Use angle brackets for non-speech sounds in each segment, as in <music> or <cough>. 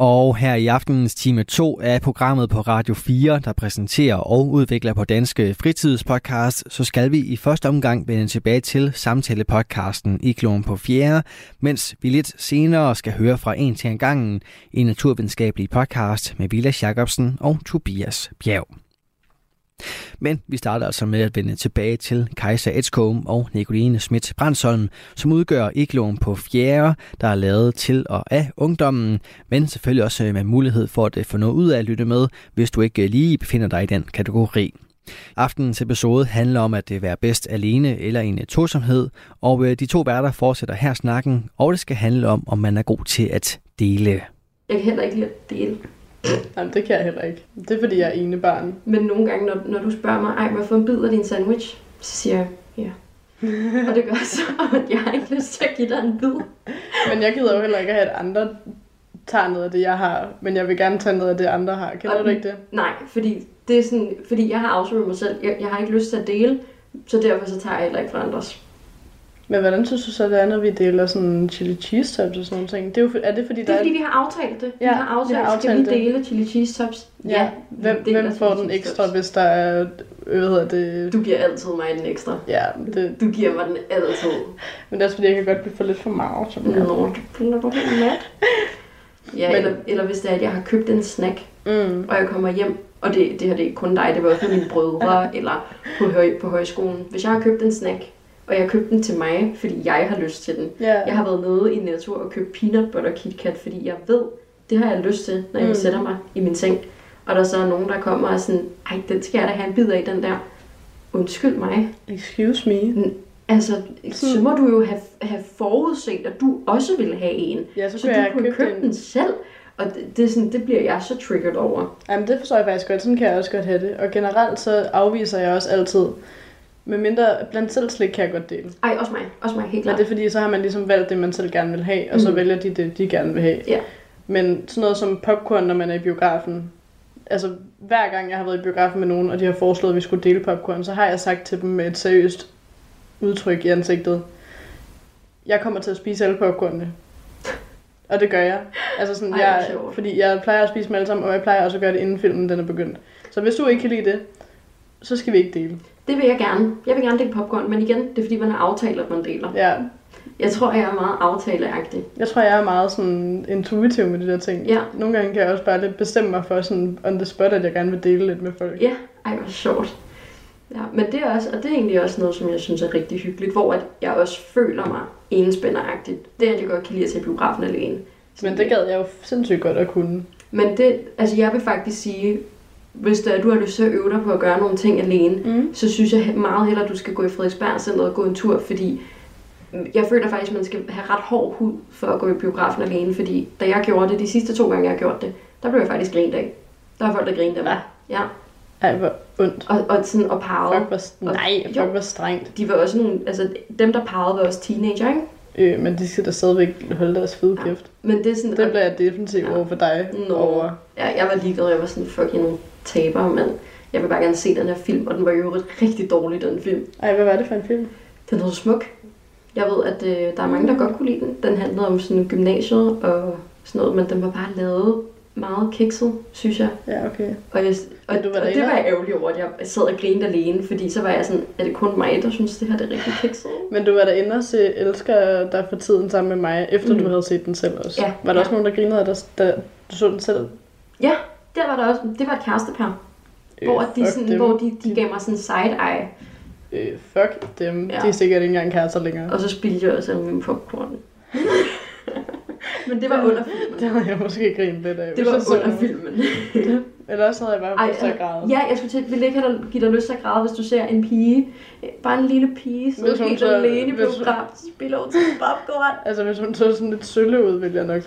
Og her i aftenens time 2 af programmet på Radio 4, der præsenterer og udvikler på Danske Fritidspodcast, så skal vi i første omgang vende tilbage til samtalepodcasten i Kloven på 4, mens vi lidt senere skal høre fra en til en gangen en naturvidenskabelig podcast med Vilas Jacobsen og Tobias Bjerg. Men vi starter altså med at vende tilbage til Kajsa Edskom og Nicoline Schmidt Brandsholm, som udgør igloen på fjerde, der er lavet til og af ungdommen, men selvfølgelig også øh, med mulighed for at øh, få noget ud af at lytte med, hvis du ikke øh, lige befinder dig i den kategori. Aftenens episode handler om at det være bedst alene eller i en tosomhed, og de to værter fortsætter her snakken, og det skal handle om, om man er god til at dele. Jeg kan heller ikke lide at dele. Jamen, det kan jeg heller ikke. Det er, fordi jeg er ene barn. Men nogle gange, når, når du spørger mig, ej, få en bid af din sandwich? Så siger jeg, ja. og det gør så, <laughs> at jeg har ikke lyst til at give dig en bid. Men jeg gider jo heller ikke have, at andre tager noget af det, jeg har. Men jeg vil gerne tage noget af det, andre har. Kender Og du ikke det? Nej, fordi, det er sådan, fordi jeg har afsløret mig selv. Jeg, jeg har ikke lyst til at dele, så derfor så tager jeg heller ikke fra andres. Men hvordan synes du så, det er, når vi deler sådan chili cheese tops og sådan nogle ting? Det er, jo, er det fordi, Det der er er... fordi, vi har aftalt det. Ja, vi har aftalt, vi har skal vi aftalt det. dele chili cheese tops? Ja, vi hvem, hvem får den ekstra, tops. hvis der er... øh, Hvad hedder det? Du giver altid mig den ekstra. Ja, det, Du giver mig den altid. men det er også fordi, jeg kan godt blive for lidt for meget. Så Nå, du bliver du helt mat. Ja, Men- eller, eller hvis det er, at jeg har købt en snack, Mm. og jeg kommer hjem, og det, det her det er kun dig, det var også mine brødre, <laughs> eller på, høj, på højskolen. Hvis jeg har købt en snack, og jeg har købt den til mig, fordi jeg har lyst til den. Ja. Jeg har været nede i Netto og købt peanut butter KitKat, fordi jeg ved, det har jeg lyst til, når jeg Mm. sætter mig i min seng. Og der så er nogen, der kommer og er sådan, ej, den skal jeg da have en bid af, den der. Undskyld mig. Excuse me. Altså, så må du jo have, have forudset, at du også ville have en. Ja, så Så du jeg kunne købe købe en. den selv. Og det, det, er sådan, det bliver jeg så triggered over. Jamen, det forstår jeg faktisk godt. Sådan kan jeg også godt have det. Og generelt så afviser jeg også altid. Med mindre blandt selv slik kan jeg godt dele. Ej, også mig. Også mig, helt Men klart. det er fordi, så har man ligesom valgt det, man selv gerne vil have, og så Mm. vælger de det, de gerne vil have. Ja. Men sådan noget som popcorn, når man er i biografen. Altså, hver gang jeg har været i biografen med nogen, og de har foreslået, at vi skulle dele popcorn, så har jeg sagt til dem med et seriøst udtryk i ansigtet. Jeg kommer til at spise alle popcornene. Og det gør jeg. Altså sådan, Ej, jeg, sjovt. fordi jeg plejer at spise dem alle sammen, og jeg plejer også at gøre det, inden filmen den er begyndt. Så hvis du ikke kan lide det, så skal vi ikke dele. Det vil jeg gerne. Jeg vil gerne dele popcorn, men igen, det er fordi, man har aftalt, at man deler. Ja, Jeg tror, jeg er meget aftaleagtig. Jeg tror, jeg er meget sådan intuitiv med de der ting. Ja. Nogle gange kan jeg også bare lidt bestemme mig for sådan on the spot, at jeg gerne vil dele lidt med folk. Ja, ej, hvor sjovt. Ja, men det er, også, og det er egentlig også noget, som jeg synes er rigtig hyggeligt, hvor at jeg også føler mig enspænderagtigt. Det er, at jeg godt kan lide at se biografen alene. Men det gad jeg jo sindssygt godt at kunne. Men det, altså jeg vil faktisk sige, hvis det er, du har lyst til at øve dig på at gøre nogle ting alene, Mm. så synes jeg meget hellere, at du skal gå i Frederiksberg Center og gå en tur, fordi jeg føler faktisk, at man skal have ret hård hud for at gå i biografen alene, fordi da jeg gjorde det, de sidste to gange, jeg har gjort det, der blev jeg faktisk grint af. Der var folk, der grinede af mig. Ja, Ej, hvor ondt. og, og, sådan, og parrede. Fuck, hvor, nej, fuck, hvor strengt. De var også nogle, altså dem, der parrede, var også teenager, ikke? Øh, men de skal da stadigvæk holde deres fede Ja. kæft. Men det er sådan, Det bliver jeg definitivt Ja. over for dig. Nå. Over. Ja, jeg var ligeglad, jeg var sådan, fuck, jeg er nogle taber, men jeg vil bare gerne se den her film, og den var jo rigtig dårlig, den film. Ej, hvad var det for en film? Den hed Smuk. Jeg ved, at øh, der er mange, der godt kunne lide den. Den handlede om sådan gymnasiet og sådan noget, men den var bare lavet meget kikset, synes jeg. Ja, okay. Og, jeg, og, Men du var og det var jeg ærgerlig over, at jeg sad og grinede alene, fordi så var jeg sådan, er det kun mig, der synes, det her det er rigtig kikset? <laughs> Men du var derinde og se Elsker dig for tiden sammen med mig, efter Mhm. du havde set den selv også. Ja, Var der ja. også nogen, der grinede dig, da du så den selv? Ja, der var der også, det var et kærestepar, hvor, de, Øh, sådan, dem. hvor de, de gav mig sådan side-eye, Øh, fuck dem. Ja. De er sikkert ikke engang kærester længere. og så spildte jeg også min popcorn. <laughs> Men det var under filmen. Det havde jeg måske grinet lidt af. Det var under den. filmen. <laughs> Eller også havde jeg bare lyst til at græde. ja, jeg skulle til, vil ikke have dig, give dig lyst til at græde, hvis du ser en pige, bare en lille pige, som Hvis er hun helt så- alene hun- biografen, spiller ud til popcorn. Altså, hvis hun så sådan lidt sølle ud, ville jeg nok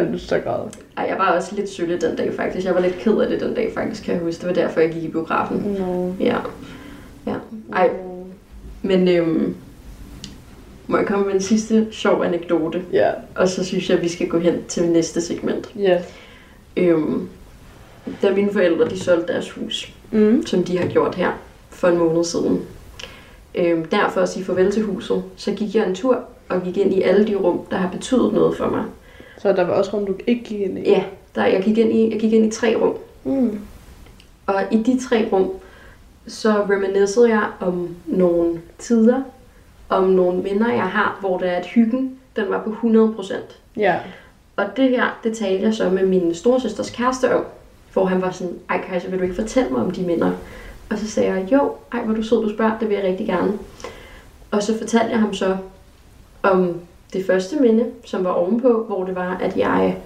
lyst til at græde. Ej, jeg var også lidt sølle den dag faktisk. Jeg var lidt ked af det den dag faktisk, kan jeg huske. Det var derfor, jeg gik i biografen. No. Ja. Ja. Ej, men øhm, må jeg komme med en sidste sjov anekdote? Ja. Og så synes jeg, vi skal gå hen til næste segment. Ja. Øhm, da mine forældre de solgte deres hus, Mm. som de har gjort her for en måned siden. Øhm, derfor at sige farvel til huset, så gik jeg en tur og gik ind i alle de rum, der har betydet noget for mig. Så der var også rum, du ikke gik ind i? Ja, der, jeg, gik ind i, jeg gik ind i tre rum. Mm. Og i de tre rum, så reminiscede jeg om nogle tider, om nogle minder, jeg har, hvor der er at hyggen, den var på 100%. Ja. Og det her, det talte jeg så med min storesøsters kæreste om, hvor han var sådan, ej Kajsa, vil du ikke fortælle mig om de minder? Og så sagde jeg, jo, ej hvor du sød, du spørger, det vil jeg rigtig gerne. Og så fortalte jeg ham så om det første minde, som var ovenpå, hvor det var, at jeg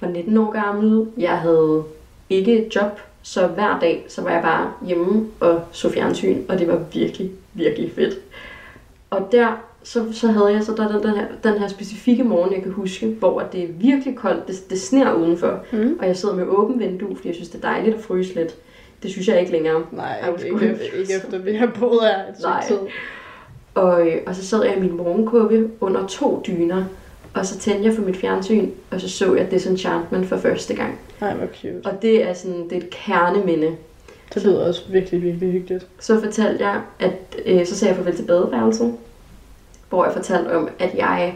var 19 år gammel. Jeg havde ikke et job, så hver dag, så var jeg bare hjemme og så fjernsyn, og det var virkelig, virkelig fedt. Og der, så, så havde jeg så der den, den, her, den her specifikke morgen, jeg kan huske, hvor det er virkelig koldt, det, det sner udenfor, Mm. og jeg sidder med åben vindue, fordi jeg synes, det er dejligt at fryse lidt. Det synes jeg ikke længere. Nej, ikke, ikke, ikke efter vi har boet her et Nej. tid. Og, øh, og så sad jeg i min morgenkåbe under to dyner, og så tændte jeg for mit fjernsyn, og så så jeg Disenchantment for første gang. Nej, hvor cute. Og det er sådan, det er et kerneminde. Det lyder også virkelig, virkelig hyggeligt. Så fortalte jeg, at øh, så sagde jeg farvel til badeværelset, hvor jeg fortalte om, at jeg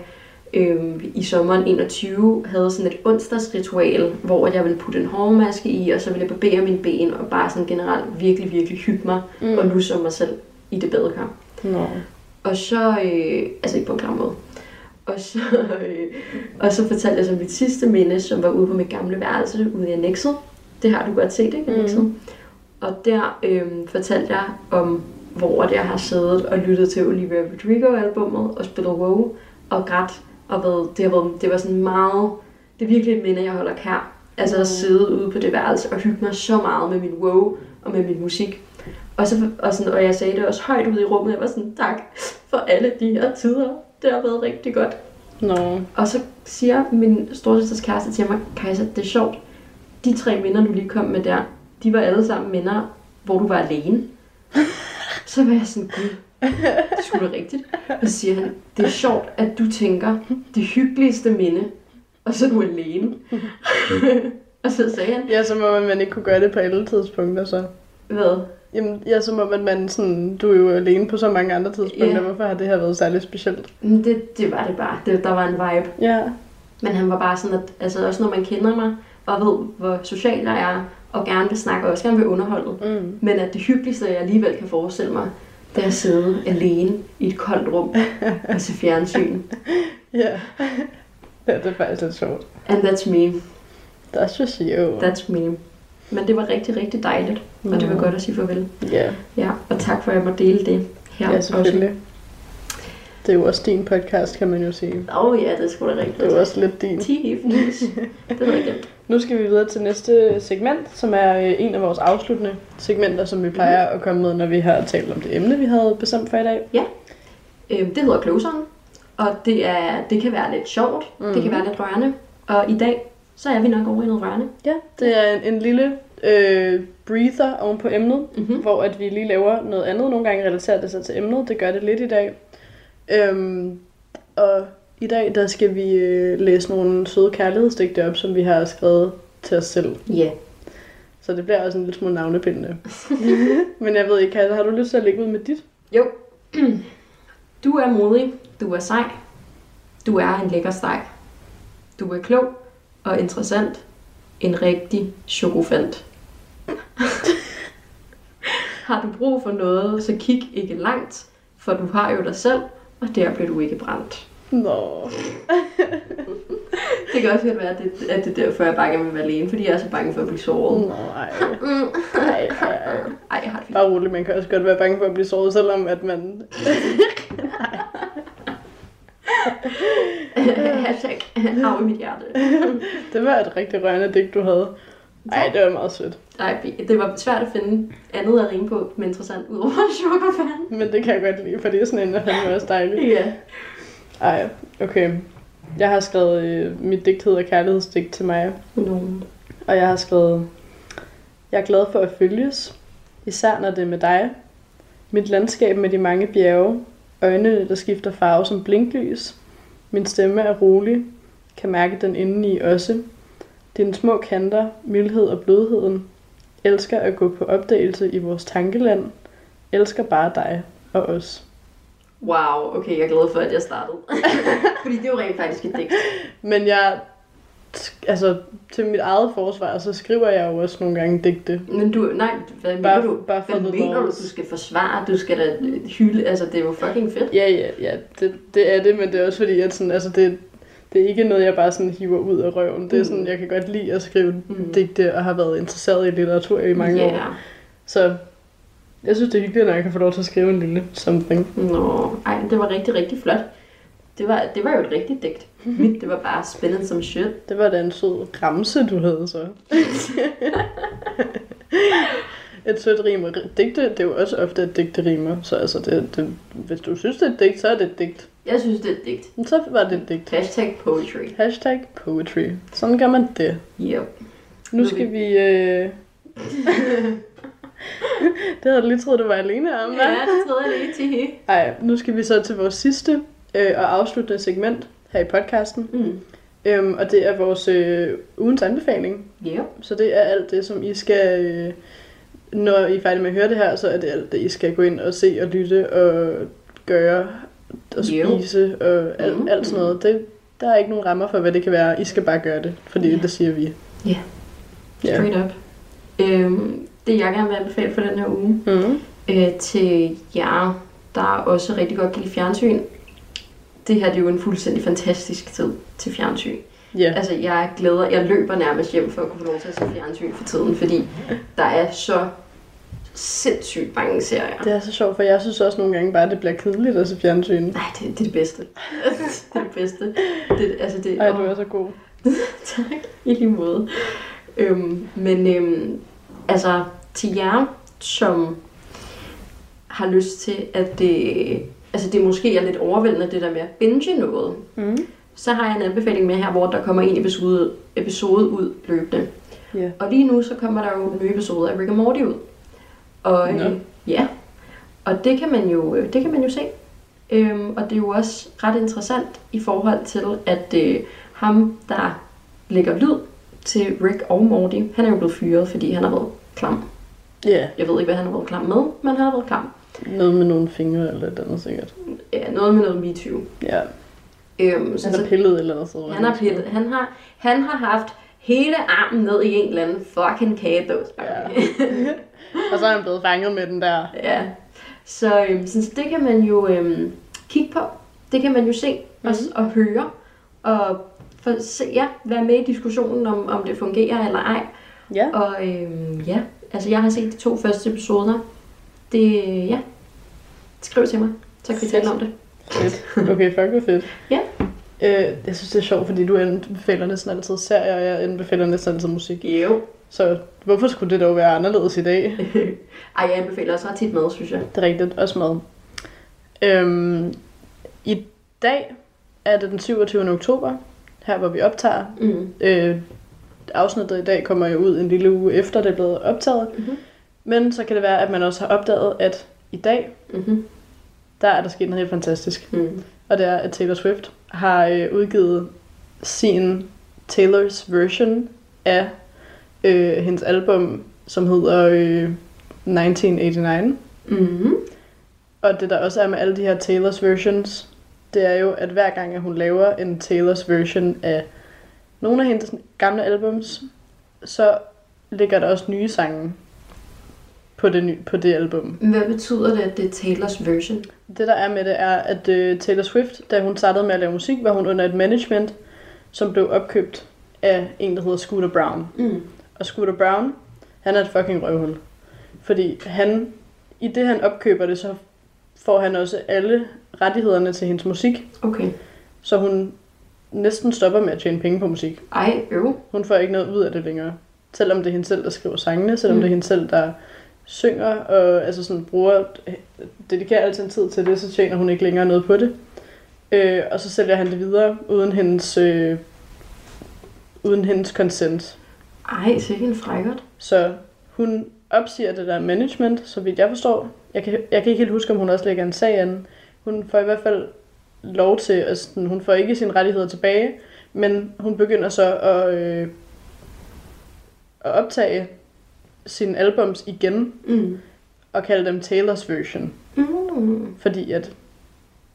øh, i sommeren 21 havde sådan et onsdagsritual, hvor jeg ville putte en hårmaske i, og så ville jeg barbere mine ben, og bare sådan generelt virkelig, virkelig hygge mig, mm. og nusse om mig selv i det badekar. Nå. Og så, øh, altså ikke på en klam måde. Og så, øh, og så fortalte jeg så mit sidste minde, som var ude på mit gamle værelse ude i Annexet. Det har du godt set, ikke? Annexet. Mm. Og der øh, fortalte jeg om, hvor jeg har siddet og lyttet til Olivia Rodrigo-albummet og spillet WoW og grædt. Og været, det, har været, det var sådan meget, det er virkelig et minde, jeg holder kær. Altså at sidde ude på det værelse og hygge mig så meget med min WoW og med min musik. Og, så, og, sådan, og jeg sagde det også højt ude i rummet. Jeg var sådan, tak for alle de her tider. Det har været rigtig godt. Nå. Og så siger min storsøsters kæreste til mig, Kajsa, det er sjovt. De tre minder, du lige kom med der, de var alle sammen minder, hvor du var alene. <laughs> Så var jeg sådan, gud, det skulle rigtigt. Og så siger han, det er sjovt, at du tænker det hyggeligste minde, og så er du alene. <laughs> og så sagde han, Ja, så må man, man ikke kunne gøre det på alle tidspunkter, så. hvad? Jamen, ja, så må man, man sådan, du er jo alene på så mange andre tidspunkter. Ja. Hvorfor har det her været særligt specielt? Det, det var det bare. Det, der var en vibe. Ja. Men han var bare sådan, at altså også når man kender mig, og ved, hvor social jeg er, og gerne vil snakke, og også gerne vil underholde. Mm. Men at det hyggeligste, jeg alligevel kan forestille mig, det er at sidde alene i et koldt rum <laughs> og se fjernsyn. Ja. <laughs> ja, det er faktisk lidt sjovt. And that's me. That's just you. That's me. Men det var rigtig, rigtig dejligt, og det var Nå. godt at sige farvel. Ja, Ja, og tak for, at jeg må dele det her ja, selvfølgelig. Det er jo også din podcast, kan man jo sige. Åh oh, ja, det er sgu da rigtigt. Det er også lidt din. Tige fnis. Det jeg ikke. Nu skal vi videre til næste segment, som er øh, en af vores afsluttende segmenter, som vi plejer at komme med, når vi har talt om det emne, vi havde bestemt for i dag. Øhm, det hedder Closeren, og det, er, det kan være lidt sjovt, mm. det kan være lidt rørende. Og i dag, så er vi nok over i noget rørende. Ja, det er en, en lille øh, breather oven på emnet, Mm-hmm. hvor at vi lige laver noget andet. Nogle gange relaterer det sig til emnet. Det gør det lidt i dag. Øhm, og i dag, der skal vi øh, læse nogle søde kærlighedsdigte op, som vi har skrevet til os selv. Ja. Yeah. Så det bliver også en lille smule navnebindende. <laughs> Men jeg ved ikke, Kaja, har du lyst til at lægge ud med dit? Jo. <clears throat> Du er modig, du er sej, du er en lækker steg. Du er klog og interessant. En rigtig chokofant. <laughs> har du brug for noget, så kig ikke langt, for du har jo dig selv, og der bliver du ikke brændt. Nå. <laughs> Det kan også være, at det, at det er derfor, jeg bare gerne vil være alene, fordi jeg er så bange for at blive såret. Nå, ej. <laughs> Ej, ej, ej. Ej, jeg har det fint. Bare roligt, man kan også godt være bange for at blive såret, selvom at man... Hashtag af i mit hjerte. <laughs> Det var et rigtig rørende digt, du havde. Ej, det var meget sødt. Ej, det var svært at finde andet at rime på, men interessant, udover <laughs> sugarfan. Men det kan jeg godt lide, for det er sådan en, der fandme også dejlig. Ja. Ej, okay. Jeg har skrevet, øh, mit digt hedder Kærlighedsdigt til mig. Nogen. Og jeg har skrevet, jeg er glad for at følges, især når det er med dig. Mit landskab med de mange bjerge, øjnene, der skifter farve som blinklys. Min stemme er rolig, kan mærke den indeni også. Dine små kanter, mildhed og blødheden. Elsker at gå på opdagelse i vores tankeland. Elsker bare dig og os. Wow, okay, jeg er glad for, at jeg startede. <laughs> Fordi det er jo rent faktisk et digt. Men jeg, altså til mit eget forsvar, så skriver jeg jo også nogle gange digte. Men du, nej, hvad mener Bare- du? bare for hvad mener du? Du skal forsvare, du skal da hylde, altså det er jo fucking fedt. Ja, ja, ja, det, det er det, men det er også fordi, at sådan, altså det, det er ikke noget, jeg bare sådan hiver ud af røven. Det er sådan, Mm. jeg kan godt lide at skrive Mm. digte, og har været interesseret i litteratur i mange Ja. år. Så jeg synes, det er hyggeligt, når jeg kan få lov til at skrive en lille something. Nå, ej, det var rigtig, rigtig flot. Det var, det var jo et rigtigt digt. Mit, <laughs> det var bare spændende som shit. Det var da en sød ramse, du havde så. <laughs> et sødt rim. og Digte, det er jo også ofte, at digte rimer. Så altså, det, det, hvis du synes, det er et digt, så er det et digt. Jeg synes, det er et digt. Så var det et digt. Hashtag poetry. Hashtag poetry. Sådan gør man det. Yep. Nu skal vi... Øh... <laughs> det havde jeg lige troet, du var alene om, Ja, hva'? det troede jeg lige til. Ej, nu skal vi så til vores sidste øh, og afsluttende segment her i podcasten. Mm. Øhm, og det er vores øh, ugens anbefaling. Yep. Så det er alt det, som I skal... Øh, når I er færdige med at høre det her, så er det alt det, I skal gå ind og se og lytte og gøre og spise og alt, Mhm. alt sådan noget. Det, der er ikke nogen rammer for, hvad det kan være. I skal bare gøre det, fordi Ja. det siger vi. Ja. Ja. Straight up. Øhm, det jeg gerne vil anbefale for den her uge, Mm. øh, til jer, der også rigtig godt kan lide fjernsyn. Det her det er jo en fuldstændig fantastisk tid til fjernsyn. Ja. Altså, jeg glæder, jeg løber nærmest hjem for at kunne få lov til at se fjernsyn for tiden, fordi der er så sindssygt mange serier. Det er så sjovt, for jeg synes også nogle gange bare, at det bliver kedeligt at se fjernsyn. Nej, det, det er det bedste. <laughs> det er det bedste. Det, altså det, Ej, du er så god. <laughs> tak, i lige måde. Øhm, men øhm, altså, til jer, som har lyst til, at det, altså det måske er lidt overvældende, det der med at binge noget, Mm. så har jeg en anbefaling med her, hvor der kommer en episode, episode ud løbende. Ja. Og lige nu, så kommer der jo nye episoder af Rick and Morty ud. Og Nå. øh, ja, og det kan man jo, øh, det kan man jo se. Øhm, og det er jo også ret interessant i forhold til, at øh, ham, der lægger lyd til Rick og Morty, han er jo blevet fyret, fordi han har været klam. Ja, Jeg ved ikke, hvad han har været klam med, men han har været klam. Noget med nogle fingre eller et andet sikkert. Ja, noget med noget MeToo. Ja, Øhm, så, han har pillet et eller andet sted. han har pillet. Han har, han har haft hele armen ned i en eller anden fucking kagedås. Ja. Og så er han blevet fanget med den der. Ja, så, øhm, så det kan man jo øhm, kigge på. Det kan man jo se og, Mhm. og høre. Og for, se, ja, være med i diskussionen om, om det fungerer eller ej. Ja. Og øhm, ja, altså jeg har set de to første episoder. Det, ja, skriv til mig, så kan vi tale om det. Fedt. Okay, fuck hvor fedt. Ja. Øh, jeg synes, det er sjovt, fordi du anbefaler næsten altid serier, og jeg anbefaler næsten altid musik. Jo. Så hvorfor skulle det dog være anderledes i dag? <laughs> Ej, jeg anbefaler også ret tit mad, synes jeg. Det er rigtigt, også mad. Øhm, I dag er det den 27. oktober, her hvor vi optager. Mm. Øh, afsnittet i dag kommer jo ud en lille uge efter, det er blevet optaget. Mhm. Men så kan det være, at man også har opdaget, at i dag, Mm-hmm. der er der sket noget helt fantastisk. Mm. Og det er, at Taylor Swift har øh, udgivet sin Taylors version af øh, hendes album, som hedder øh, 1989. Mm-hmm. Og det der også er med alle de her Taylors versions, det er jo, at hver gang at hun laver en Taylors version af nogle af hendes gamle albums, så ligger der også nye sange på det, ny, på det album. Hvad betyder det, at det er Taylors version? Det der er med det er, at uh, Taylor Swift, da hun startede med at lave musik, var hun under et management, som blev opkøbt af en, der hedder Scooter Brown. Mm. Og Scooter Brown, han er et fucking røvhul. Fordi han, i det han opkøber det, så får han også alle rettighederne til hendes musik, Okay. så hun næsten stopper med at tjene penge på musik. Ej, øv. Hun får ikke noget ud af det længere. Selvom det er hende selv, der skriver sangene, selvom Mm. det er hende selv, der synger og altså sådan bruger, dedikerer al sin tid til det, så tjener hun ikke længere noget på det. Øh, og så sælger han det videre uden hendes, øh, uden hendes consent. Ej, sikke en frækkert. Så hun opsiger det der management, så vidt jeg forstår. Jeg kan, jeg kan ikke helt huske, om hun også lægger en sag an. Hun får i hvert fald lov til, altså sådan, hun får ikke sine rettigheder tilbage, men hun begynder så at, øh, at optage sine albums igen Mm. og kalde dem Taylors version. Mm. Fordi at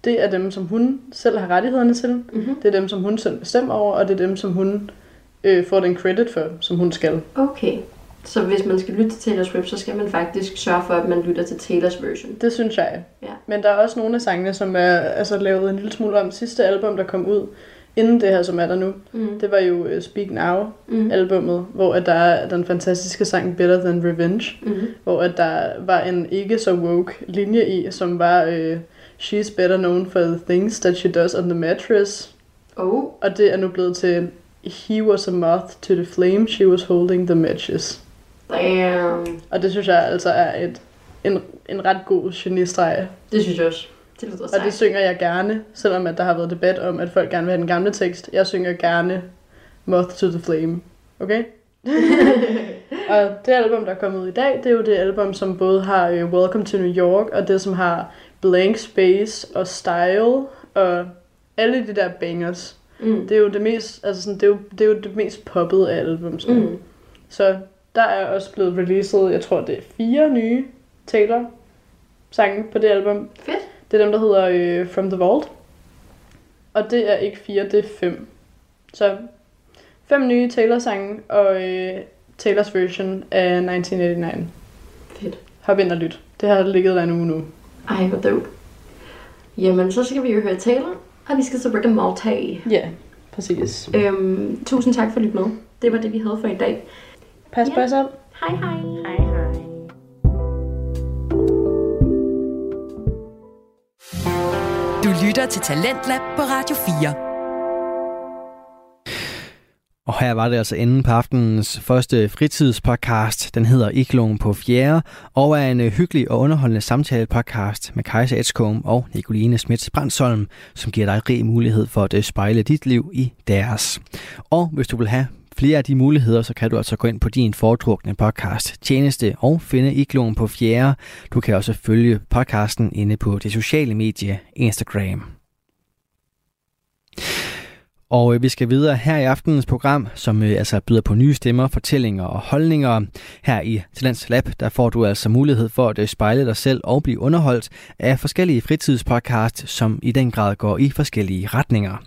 det er dem, som hun selv har rettighederne til. Mm-hmm. Det er dem, som hun selv bestemmer over, og det er dem, som hun øh, får den credit for, som hun skal. Okay. Så hvis man skal lytte til Taylor Swift, så skal man faktisk sørge for, at man lytter til Taylors version. Det synes jeg. Ja. Men der er også nogle af sangene, som er altså, lavet en lille smule om. Sidste album, der kom ud, inden det her, som er der nu, Mm. det var jo uh, Speak Now Mm. hvor at der er den fantastiske sang Better Than Revenge, Mm. hvor at der var en ikke så woke linje i, som var uh, She's better known for the things that she does on the mattress. Oh. Og det er nu blevet til He was a moth to the flame, she was holding the matches. Damn. Og det synes jeg altså er et, en, en ret god genistreg. Det synes jeg også. Det lyder Og det sejt. synger jeg gerne, selvom at der har været debat om, at folk gerne vil have den gamle tekst. Jeg synger gerne Moth to the Flame. Okay? <laughs> og det album, der er kommet ud i dag, det er jo det album, som både har uh, Welcome to New York, og det, som har Blank Space og Style, og alle de der bangers. Mm. Det er jo det mest, altså sådan, det er jo, det er jo det mest poppede af album. Sådan. Mm. Så der er også blevet releaset, jeg tror det er fire nye Taylor sange på det album. Fedt. Det er dem, der hedder øh, From the Vault. Og det er ikke fire, det er fem. Så fem nye Taylor-sange og øh, Taylors version af 1989. Fedt. Hop ind og lyt. Det har ligget der en uge nu. Ej, hvor dope. Jamen, så skal vi jo høre Taylor, og vi skal så Rick and Morty. Ja, præcis. Øhm, tusind tak for at lytte med. Det var det, vi havde for i dag. Pas Ja. på jer selv. Hej hej. Hej Du lytter til Talentlab på Radio 4. Og her var det altså enden på aftenens første fritidspodcast. Den hedder Iklon på fjerde, og er en øh, hyggelig og underholdende samtale-podcast med Kajsa Edskom og Nicoline Smits Brandsholm, som giver dig rig mulighed for at øh, spejle dit liv i deres. Og hvis du vil have flere af de muligheder, så kan du altså gå ind på din foretrukne podcast tjeneste og finde Igloen på fjerde. Du kan også følge podcasten inde på det sociale medie Instagram. Og øh, vi skal videre her i aftenens program, som øh, altså byder på nye stemmer, fortællinger og holdninger. Her i Talents Lab, der får du altså mulighed for at øh, spejle dig selv og blive underholdt af forskellige fritidspodcasts, som i den grad går i forskellige retninger.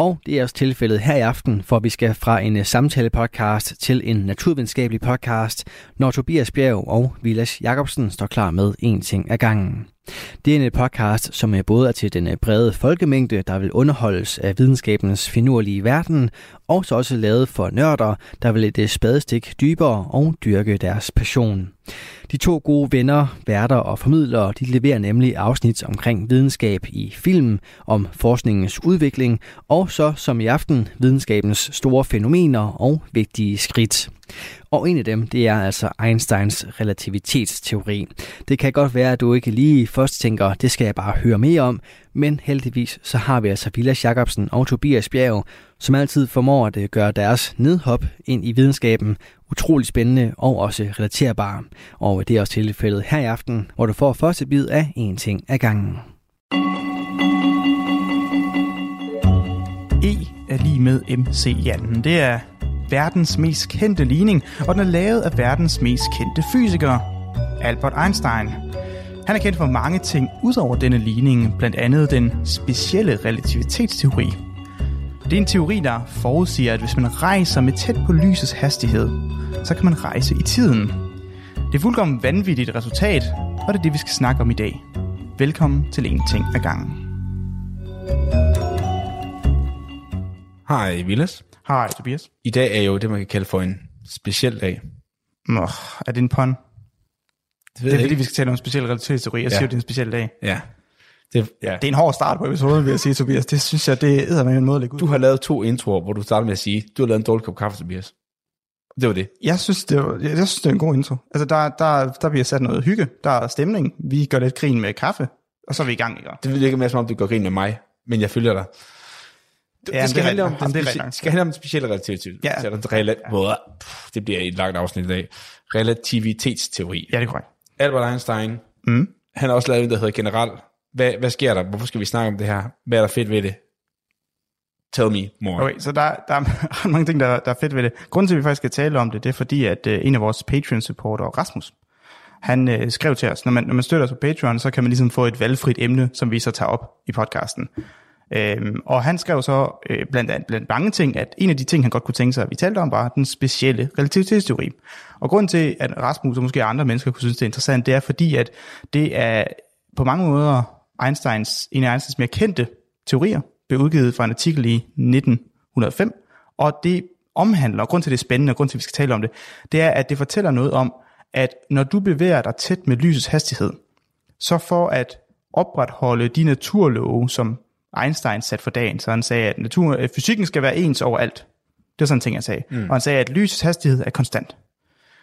Og det er også tilfældet her i aften, for vi skal fra en øh, samtale-podcast til en naturvidenskabelig podcast, når Tobias Bjerg og Vilas Jacobsen står klar med en ting ad gangen. Det er en øh, podcast, som er både er til den øh, brede folkemængde, der vil underholdes af videnskabens finurlige verden, og så også lavet for nørder, der vil et spadestik dybere og dyrke deres passion. De to gode venner, værter og formidlere, de leverer nemlig afsnit omkring videnskab i film, om forskningens udvikling, og så som i aften videnskabens store fænomener og vigtige skridt. Og en af dem, det er altså Einsteins relativitetsteori. Det kan godt være, at du ikke lige først tænker, det skal jeg bare høre mere om, men heldigvis så har vi altså Vilas Jacobsen og Tobias Bjerg, som altid formår at øh, gøre deres nedhop ind i videnskaben utrolig spændende og også relaterbare. Og øh, det er også tilfældet her i aften, hvor du får første bid af en ting ad gangen. E er lige med MC Janten. Det er verdens mest kendte ligning, og den er lavet af verdens mest kendte fysiker, Albert Einstein. Han er kendt for mange ting udover denne ligning, blandt andet den specielle relativitetsteori. Det er en teori, der forudsiger, at hvis man rejser med tæt på lysets hastighed, så kan man rejse i tiden. Det er fuldkommen vanvittigt resultat, og det er det, vi skal snakke om i dag. Velkommen til En Ting ad gangen. Hej, Vilas. Hej, Tobias. I dag er jo det, man kan kalde for en speciel dag. Nå, er det en pun? Det ved Det er fordi, ikke. vi skal tale om speciel relativitetsteori. Jeg Ja. siger, det er en speciel dag. Ja. Det, ja. Det er en hård start på episoden, vil jeg sige, Tobias. Det synes jeg, det er med en måde at lægge ud. Du har lavet to introer, hvor du starter med at sige, du har lavet en dårlig kop kaffe, Tobias. Det var det. Jeg synes, det, var, jeg, jeg synes, det er en god intro. Altså, der, der, der bliver sat noget hygge. Der er stemning. Vi gør lidt grin med kaffe. Og så er vi i gang, ikke? Det virker mere som om, du går grin med mig, men jeg følger dig. Det, Ja, det skal det handle om rigtigt. det, speci- skal handle om den specielle relativitet. Ja. Rela-. Puh, det bliver et langt afsnit i dag. Relativitetsteori. Ja, det er korrekt. Albert Einstein, Mm. han har også lavet en, der hedder general. Hvad, hvad sker der? Hvorfor skal vi snakke om det her? Hvad er der fedt ved det? Tell me more. Okay, så der, der er <laughs> mange ting, der, der er fedt ved det. Grunden til, at vi faktisk skal tale om det, det er fordi, at uh, en af vores Patreon-supportere, Rasmus, han uh, skrev til os, når man, når man støtter os på Patreon, så kan man ligesom få et valgfrit emne, som vi så tager op i podcasten. Øhm, og han skrev så øh, blandt, andet, blandt mange ting, at en af de ting, han godt kunne tænke sig, at vi talte om, var den specielle relativitetsteori. Og grund til, at Rasmus og måske andre mennesker kunne synes, det er interessant, det er fordi, at det er på mange måder Einsteins, en af Einsteins mere kendte teorier, blev udgivet fra en artikel i 1905, og det omhandler, og grund til det er spændende, og grund til, at vi skal tale om det, det er, at det fortæller noget om, at når du bevæger dig tæt med lysets hastighed, så for at opretholde de naturlove, som Einstein satte for dagen, så han sagde, at natur, at fysikken skal være ens overalt. Det er sådan en ting, han sagde. Mm. Og han sagde, at lysets hastighed er konstant.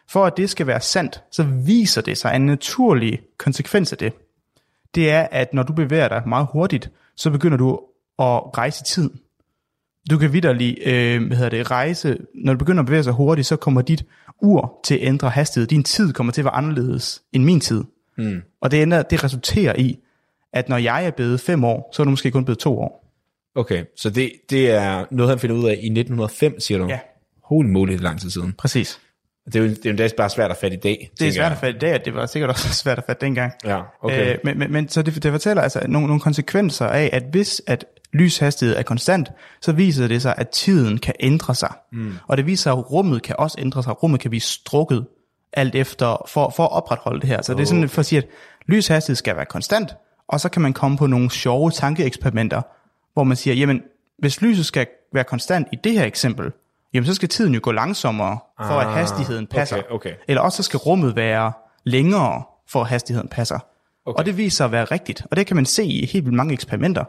For at det skal være sandt, så viser det sig, en naturlig konsekvens af det, det er, at når du bevæger dig meget hurtigt, så begynder du at rejse i tiden. Du kan vidderlig, øh, hvad hedder det, rejse, når du begynder at bevæge sig hurtigt, så kommer dit ur til at ændre hastighed. Din tid kommer til at være anderledes end min tid. Mm. Og det, ender, det resulterer i, at når jeg er blevet fem år, så er du måske kun blevet to år. Okay, så det, det er noget, han finder ud af i 1905, siger du? Ja. Holy moly, det er lang tid siden. Præcis. Det er jo, det er jo bare svært at fatte i dag. Det er svært at fatte i dag, og det var sikkert også <laughs> svært at fatte dengang. Ja, okay. Øh, men, men, men så det, det fortæller altså nogle, nogle konsekvenser af, at hvis at lyshastighed er konstant, så viser det sig, at tiden kan ændre sig. Mm. Og det viser sig, at rummet kan også ændre sig. Rummet kan blive strukket alt efter, for, for at opretholde det her. Så oh. det er sådan for at sige, at lyshastighed skal være konstant, og så kan man komme på nogle sjove tankeeksperimenter, hvor man siger, jamen, hvis lyset skal være konstant i det her eksempel, jamen så skal tiden jo gå langsommere, for at Ah, hastigheden passer. okay, okay. Eller også så skal rummet være længere, for at hastigheden passer. Okay. Og det viser sig at være rigtigt, og det kan man se i helt vildt mange eksperimenter.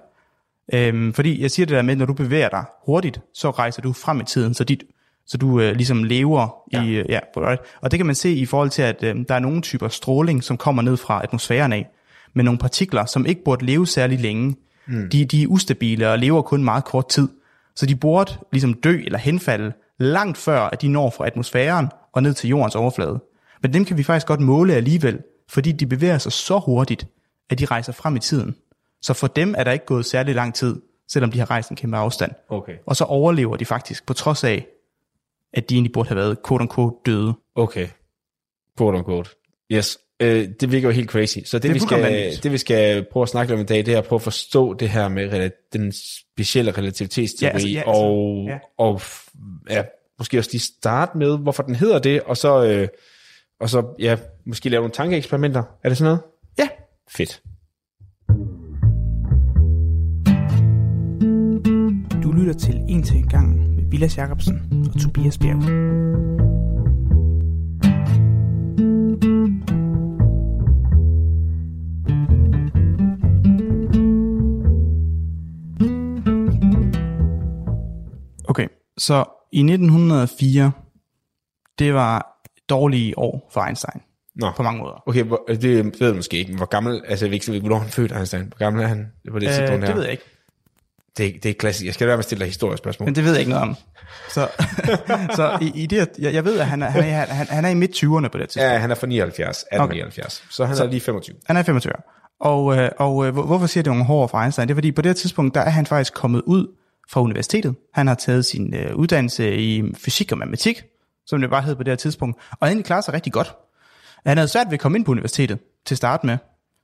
Øhm, fordi jeg siger det der med, når du bevæger dig hurtigt, så rejser du frem i tiden, så, dit, så du øh, ligesom lever ja. i... Øh, ja, right? Og det kan man se i forhold til, at øh, der er nogle typer stråling, som kommer ned fra atmosfæren af, med nogle partikler, som ikke burde leve særlig længe. Mm. De, de er ustabile og lever kun meget kort tid. Så de burde ligesom dø eller henfalde langt før, at de når fra atmosfæren og ned til jordens overflade. Men dem kan vi faktisk godt måle alligevel, fordi de bevæger sig så hurtigt, at de rejser frem i tiden. Så for dem er der ikke gået særlig lang tid, selvom de har rejst en kæmpe afstand. Okay. Og så overlever de faktisk, på trods af, at de egentlig burde have været quote unquote døde. Okay. Quote unquote. Yes. Øh, det virker jo helt crazy. Så det, Det vi skal, det vi skal prøve at snakke om i dag, det er at prøve at forstå det her med den specielle relativitetsteori, Ja, altså, ja, altså, og, ja. og ja, måske også lige starte med, hvorfor den hedder det, og så, øh, og så ja, måske lave nogle tankeeksperimenter. Er det sådan noget? Ja, Fedt. du lytter til En til en gang med Vilas Jacobsen og Tobias Bjerg. Så i 1904, det var dårlige år for Einstein Nå. på mange måder. Okay, hvor, det ved jeg måske ikke. Hvor gammel, altså jeg ved ikke, hvornår han født Einstein. Hvor gammel er han på det Øh, tidspunkt her? det ved jeg ikke, Det, er- det er klassisk. Jeg skal være med at stille dig historiske spørgsmål. men det ved jeg ikke noget om. Så, <laughs> så i, i det, jeg, jeg ved, at han er, han er, han, han er i midt-20'erne på det tidspunkt. Ja, han er fra 79, 1879. Okay. Så han så, er lige 25. Han er 25 år. Og, øh, og øh, hvor- hvorfor siger det nogle hårde for Einstein? Det er fordi, på det tidspunkt, der er han faktisk kommet ud fra universitetet. Han har taget sin øh, uddannelse i fysik og matematik, som det bare hed på det her tidspunkt, og han egentlig klarer sig rigtig godt. Han havde svært ved at komme ind på universitetet til at starte med,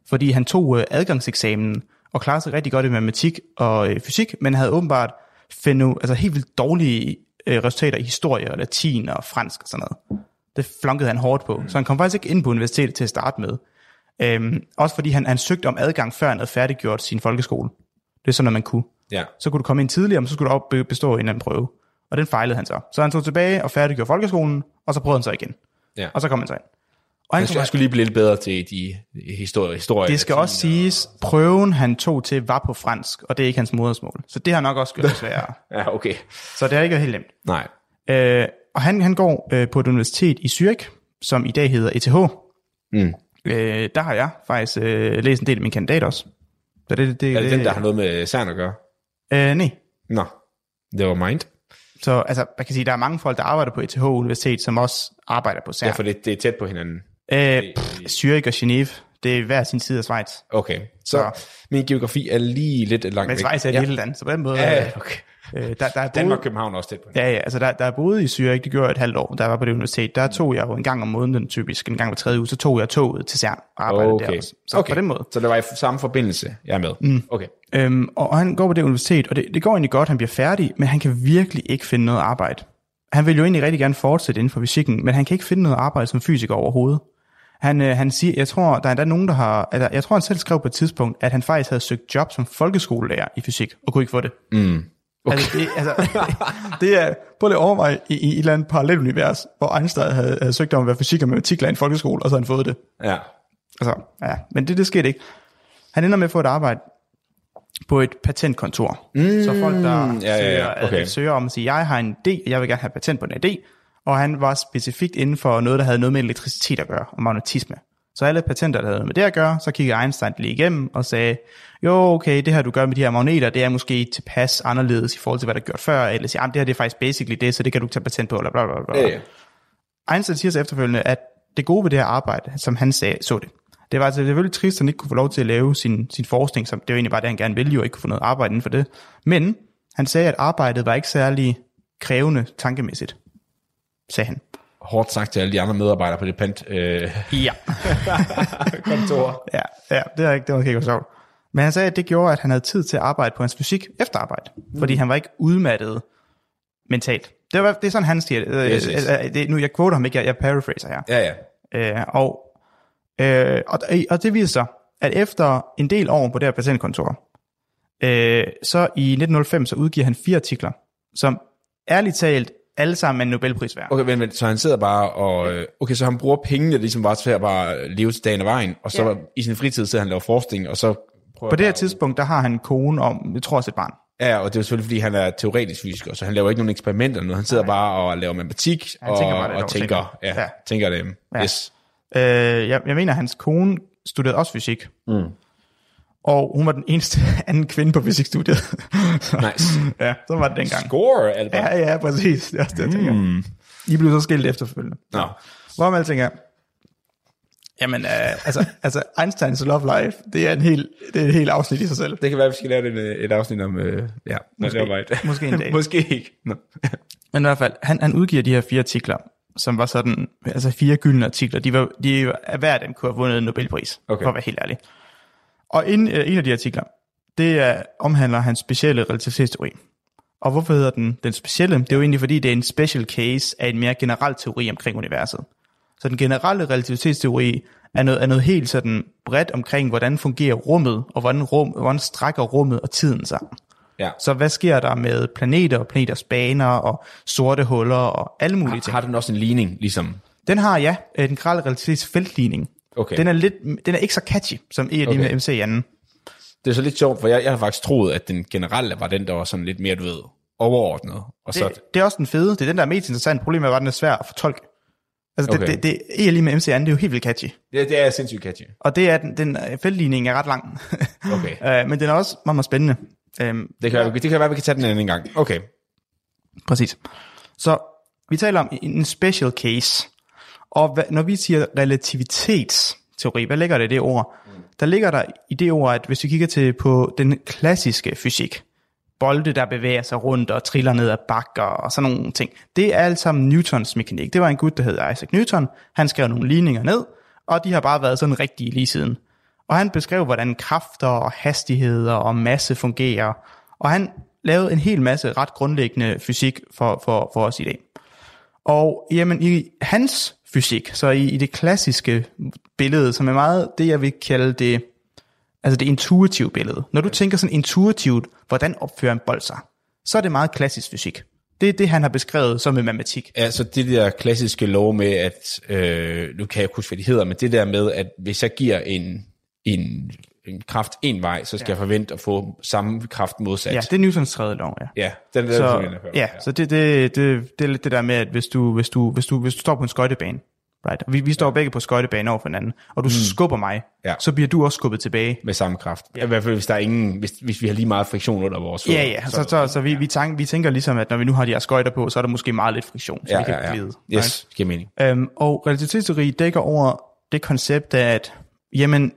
fordi han tog øh, adgangseksamen og klarede sig rigtig godt i matematik og øh, fysik, men havde åbenbart fundet altså helt vildt dårlige øh, resultater i historie og latin og fransk og sådan noget. Det flunkede han hårdt på, så han kom faktisk ikke ind på universitetet til at starte med. Øhm, også fordi han, han søgte om adgang, før han havde færdiggjort sin folkeskole. Det er sådan, at man kunne. Ja. Så kunne du komme ind tidligere, men så skulle du op bestå en eller anden prøve. Og den fejlede han så. Så han tog tilbage og færdiggjorde folkeskolen, og så prøvede han så igen. Ja. Og så kom han så ind. Og Han, han, skulle, han skulle lige blive lidt bedre til de historie. historie det skal også siges, prøven han tog til var på fransk, og det er ikke hans modersmål. Så det har nok også gjort det sværere. <laughs> Ja, okay. Så det er ikke helt nemt. Nej. Øh, og han, han går øh, på et universitet i Zürich, som i dag hedder ETH. Mm. Øh, der har jeg faktisk øh, læst en del af min kandidat også. Så det, det, Er det den, der har noget med CERN at gøre? Øh, nej. Nå, det var mind. Så altså, man kan sige, der er mange folk, der arbejder på ETH Universitet, som også arbejder på CERN. Ja, for det, det er tæt på hinanden. Øh, pff, Zürich og Genève, det er hver sin side af Schweiz. Okay, så Så. min geografi er lige lidt langt Men væk. Schweiz er et ja. lille land, så på den måde... Ja, øh, okay. Øh, der, der er Danmark både, København også tæt på. ja, ja, altså der, der er boet i Zürich, det gjorde et halvt år, jeg var på det universitet. Der tog jeg jo en gang om måneden typisk, en gang hver tredje uge, så tog jeg toget til Cern og arbejdede der Okay. også. Så okay. på den måde. Så det var i samme forbindelse, jeg er med. Mm. Okay. Øhm, og han går på det universitet, og det, det går egentlig godt, han bliver færdig, men han kan virkelig ikke finde noget arbejde. Han vil jo egentlig rigtig gerne fortsætte inden for fysikken, men han kan ikke finde noget arbejde som fysiker overhovedet. Han, øh, han siger, jeg tror, der er endda nogen, der har, eller jeg tror, han selv skrev på et tidspunkt, at han faktisk havde søgt job som folkeskolelærer i fysik, og kunne ikke få det. Mm. Okay. Altså, det, altså, <laughs> det er, prøv lige at overveje i, i et eller andet parallelt univers, hvor Einstein havde, havde søgt om at være fysik og matematiklærer i en folkeskole, og så havde han fået det. Ja. Altså, ja, men det, det skete ikke. Han ender med at få et arbejde på et patentkontor. Mm, så folk, der ja, ja, søger, ja, okay. okay. søger om at sige, jeg har en idé, jeg vil gerne have patent på en idé, og han var specifikt inden for noget, der havde noget med elektricitet at gøre, og magnetisme. Så alle patenter, der havde med det at gøre, så kiggede Einstein lige igennem og sagde, jo, okay, det her du gør med de her magneter, det er måske tilpas anderledes i forhold til, hvad der er gjort før, eller siger, det her det er faktisk basically det, så det kan du tage patent på, eller bla bla bla. Ja, ja. Einstein siger så efterfølgende, at det gode ved det her arbejde, som han sagde, så det, det var altså selvfølgelig trist, at han ikke kunne få lov til at lave sin, sin forskning, som det var egentlig bare det, han gerne ville jo, ikke kunne få noget arbejde inden for det. Men han sagde, at arbejdet var ikke særlig krævende tankemæssigt, sagde han. Hårdt sagt til alle de andre medarbejdere på det pant øh, Ja. <laughs> kontor. ja, ja, det er ikke, det var ikke sjovt. Men han sagde, at det gjorde, at han havde tid til at arbejde på hans fysik efter arbejde, mm. fordi han var ikke udmattet mentalt. Det, var, det er sådan, han siger det. Yes, yes. Øh, øh, det nu, jeg quoter ham ikke, jeg, jeg paraphraser her. Ja, ja. Øh, og, øh, og, og det viser sig, at efter en del år på det her patentkontor, øh, så i 1905, så udgiver han fire artikler, som ærligt talt alle sammen en Nobelpris værd. Okay, men, men, så han sidder bare og... øh, Okay, så han bruger pengene ligesom bare til at bare leve til dagen og vejen, og så Ja. i sin fritid sidder han og laver forskning, og så På det her tidspunkt, der har han en kone om, jeg tror også et barn. Ja, og det er jo selvfølgelig, fordi han er teoretisk fysiker, så han laver ikke nogen eksperimenter noget. Han sidder Nej. bare og laver matematik Han og, tænker bare og tænker, ja, Ja. ja. tænker det. Ja. Yes. Øh, jeg, jeg mener, at hans kone studerede også fysik. Mm. Og hun var den eneste <laughs> anden kvinde på fysikstudiet. <laughs> Nice. ja, så var det dengang. Score, Albert. Ja, ja, præcis. Det er også det, jeg tænker. Mm. I blev så skilt efterfølgende. Nå. Hvor alting er, jamen, øh, altså, <laughs> altså, Einsteins Love Life, det er en helt, det er et helt afsnit i sig selv. Det kan være, at vi skal lave et, et afsnit om... Øh, ja, Måske. Måske, right. Måske en dag. Måske ikke. Nå. Men i hvert fald, han, han udgiver de her fire artikler, som var sådan, altså fire gyldne artikler. De var, de, var- hver af dem kunne have vundet en Nobelpris, Okay. for at være helt ærlig. Og en, øh, en af de artikler, det er, omhandler hans specielle relativitetsteori. Og hvorfor hedder den den specielle? Det er jo egentlig, fordi det er en special case af en mere generel teori omkring universet. Så den generelle relativitetsteori er noget, er noget helt sådan bredt omkring, hvordan fungerer rummet, og hvordan, rum, hvordan strækker rummet og tiden sig. Ja. Så hvad sker der med planeter og planeters baner og sorte huller og alle mulige Har, ting? har den også en ligning, ligesom? Den har, ja, den generelle relativitetsfeltligning. Okay. Den er, lidt, den er ikke så catchy, som de Okay. med MC i anden. Det er så lidt sjovt, for jeg, jeg har faktisk troet, at den generelle var den, der var sådan lidt mere, du ved, overordnet. Og så, Det, det er også den fede. Det er den, der er mest interessant. Problemet er, at den er svær at fortolke. Altså, okay. Det, det, det, ELI med MC anden, det er jo helt vildt catchy. det, det er sindssygt catchy. Og det er, den, den feltligning er ret lang. Okay. <laughs> Øh, men den er også meget, meget spændende. Øhm, Det kan, være, det kan være, vi kan tage den en anden gang. Okay. Præcis. Så vi taler om en special case. Og hvad, når vi siger relativitetsteori, hvad ligger det i det ord? Der ligger der i det ord, at hvis vi kigger til på den klassiske fysik, bolde, der bevæger sig rundt og triller ned ad bakker og sådan nogle ting. Det er alt sammen Newtons mekanik. Det var en gut, der hed Isaac Newton. Han skrev nogle ligninger ned, og de har bare været sådan rigtige lige siden. Og han beskrev, hvordan kræfter og hastigheder og masse fungerer. Og han lavede en hel masse ret grundlæggende fysik for, for, for os i dag. Og jamen, i hans fysik, så i, i det klassiske billede, som er meget det, jeg vil kalde det, altså det intuitive billede. Når du tænker sådan intuitivt, hvordan opfører en bold sig, så er det meget klassisk fysik. Det er det, han har beskrevet som med matematik. Altså det der klassiske lov med, at, øh, nu kan jeg ikke huske, hvad de hedder, men det der med, at hvis jeg giver en, en, en kraft en vej, så skal ja. jeg forvente at få samme kraft modsat. Ja, det er Newtons tredje lov, ja. ja den der, Så, den, ja, så det, det, det, det er lidt det der med, at hvis du, hvis du, hvis du, hvis du står på en skøjtebane, right, vi, vi står begge på skøjtebane over for hinanden, og du mm. skubber mig, Ja. så bliver du også skubbet tilbage. med samme kraft. Ja. I hvert fald, hvis der er ingen, hvis, hvis vi har lige meget friktion under vores Ja, ja, så, så, så vi, vi, tænker, vi tænker ligesom, at når vi nu har de her skøjter på, så er der måske meget lidt friktion, så ja, vi kan ja, ja. glide. Yes, giver mening. Øhm, og relativitetsteori dækker over det koncept af, at jamen,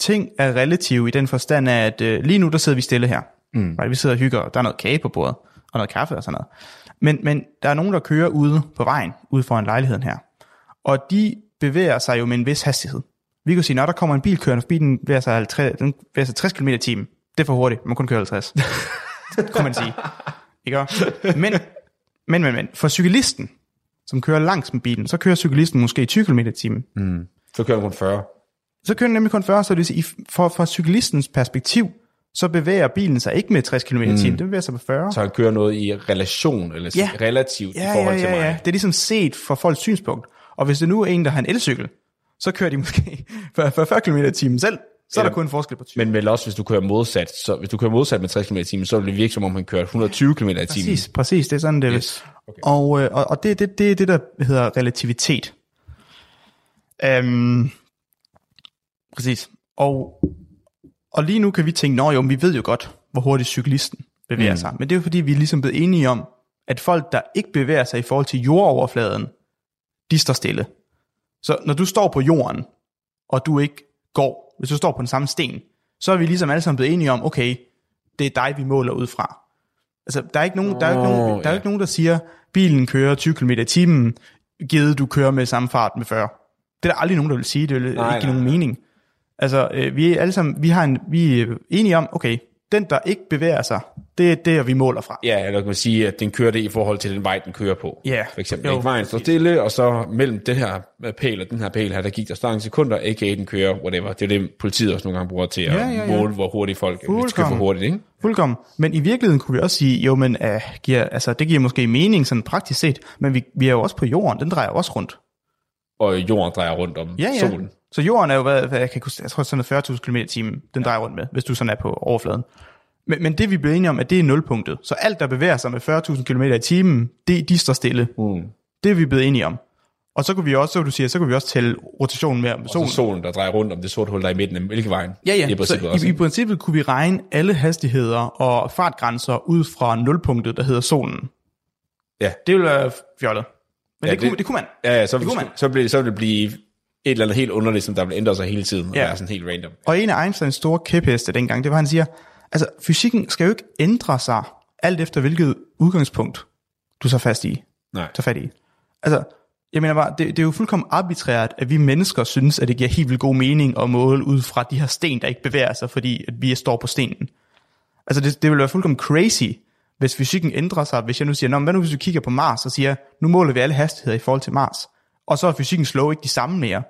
ting er relative i den forstand at øh, lige nu der sidder vi stille her. Mm. Right? Vi sidder og hygger, og der er noget kage på bordet, og noget kaffe og sådan noget. Men, men der er nogen, der kører ude på vejen, ude foran lejligheden her. Og de bevæger sig jo med en vis hastighed. Vi kan sige, når der kommer en bil kørende forbi, den bevæger sig, 50, den bevæger sig 60 km i timen. Det er for hurtigt, man kun kører 50. kunne man sige. Ikke? Men, men, men, men, for cyklisten, som kører langs med bilen, så kører cyklisten måske 20 km i timen. Mm. Så kører den kun 40. Så kører den nemlig kun 40, så det vil sige, for, fra cyklistens perspektiv, så bevæger bilen sig ikke med 60 km i mm. den bevæger sig på 40. Så han kører noget i relation, eller Ja. relativt Ja, i forhold ja, til ja, mig. ja. Det er ligesom set fra folks synspunkt. Og hvis det nu er en, der har en elcykel, så kører de måske 40, 40 km i timen selv. Så er der kun en forskel på 20. Men vel også, hvis du kører modsat. Så hvis du kører modsat med 60 km i timen, så vil det virke, som om han kører 120 km i timen. Præcis, præcis, det er sådan, det er. Yes. Okay. Og, øh, og, og det, det, det er det, der hedder relativitet. Øhm, præcis. Og, og lige nu kan vi tænke, nå jo, vi ved jo godt, hvor hurtigt cyklisten bevæger mm. sig. Men det er jo fordi, vi er ligesom blevet enige om, at folk, der ikke bevæger sig i forhold til jordoverfladen, de står stille. Så når du står på jorden, og du ikke går, hvis du står på den samme sten, så er vi ligesom alle sammen blevet enige om, okay, det er dig, vi måler ud fra. Altså, der er ikke nogen, der er ikke nogen, der er ikke nogen, der siger, bilen kører 20 km i timen, givet du kører med samme fart med 40. Det er der aldrig nogen, der vil sige, det vil Nej, ikke give nogen mening. Altså, øh, vi er alle sammen, vi, har en, vi er enige om, okay, den, der ikke bevæger sig, det er det, vi måler fra. Ja, eller kan man sige, at den kører det i forhold til den vej, den kører på. Ja, For eksempel. jo, Ikke? Vejen står stille, og så mellem den her pæl og den her pæl her, der gik der mange sekunder, a.k.a. den kører, whatever. Det er det, politiet også nogle gange bruger til at Ja, ja, ja. måle, hvor hurtigt folk kører for hurtigt. Ikke? Fuldkommen. Men i virkeligheden kunne vi også sige, jo, men uh, giver, altså, det giver måske mening sådan praktisk set, men vi, vi er jo også på jorden, den drejer også rundt. Og jorden drejer rundt om Ja, ja. solen. Så jorden er jo, hvad, hvad jeg, kan, jeg tror sådan noget 40.000 km i timen, den drejer rundt med, hvis du sådan er på overfladen. Men, men det vi blev enige om, at det er nulpunktet. Så alt, der bevæger sig med 40.000 km i timen, det, de står stille. Mm. Det er vi blevet enige om. Og så kunne vi også, så du siger, så kunne vi også tælle rotationen med om Og så solen. solen, der drejer rundt om det sorte hul, der er i midten af Mælkevejen. Ja, ja. I princippet så også. i, i princippet kunne vi regne alle hastigheder og fartgrænser ud fra nulpunktet, der hedder solen. Ja. Det ville være fjollet. Men Ja, det, det, kunne, det kunne man. Ja, ja, så, Det kunne man. så, bliver, så vil det blive et eller andet helt underligt, som der vil ændre sig hele tiden, og Ja. være sådan helt random. Og en af Einsteins store kæpheste dengang, det var, at han siger, altså fysikken skal jo ikke ændre sig, alt efter hvilket udgangspunkt du så fast i, Nej. tager fat i. Altså, jeg mener bare, det, det er jo fuldkommen arbitrært, at vi mennesker synes, at det giver helt vildt god mening at måle ud fra de her sten, der ikke bevæger sig, fordi at vi står på stenen. Altså, det, det vil være fuldkommen crazy, hvis fysikken ændrer sig. Hvis jeg nu siger, Nå, men hvad nu hvis vi kigger på Mars og siger, nu måler vi alle hastigheder i forhold til Mars, og så er fysikkens lov ikke de samme mere.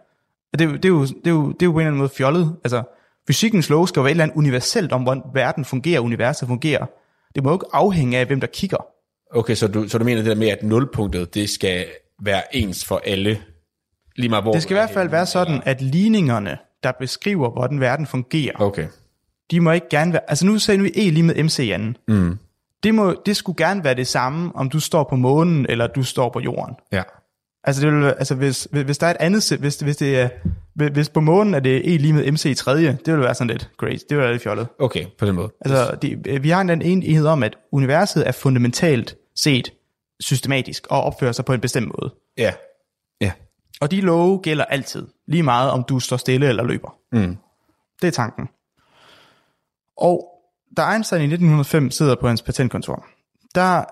Det, er jo- det, er jo, det, er jo, det er jo på en eller anden måde fjollet. Altså, fysikkens lov skal jo være et eller andet universelt om, hvordan verden fungerer, universet fungerer. Det må jo ikke afhænge af, hvem der kigger. Okay, så du, så du mener det der med, at nulpunktet, det skal være ens for alle, lige meget hvor Det skal i er hvert fald være sådan, eller- at ligningerne, der beskriver, hvordan verden fungerer, Okay. de må ikke gerne være... Altså nu sagde vi E lige med MC i anden. Mm. Det, må, det skulle gerne være det samme, om du står på månen, eller du står på jorden. Ja. Altså, det vil, altså hvis, hvis, der er et andet sæt, hvis, hvis, det er, hvis- på månen er det E lige med MC i tredje, det vil være sådan lidt crazy, det vil være lidt fjollet. Okay, på den måde. Altså, de, vi har en enighed om, at universet er fundamentalt set systematisk og opfører sig på en bestemt måde. Ja. Ja. Og de love gælder altid, lige meget om du står stille eller løber. Mm. Det er tanken. Og da Einstein i 1905 sidder på hans patentkontor, der,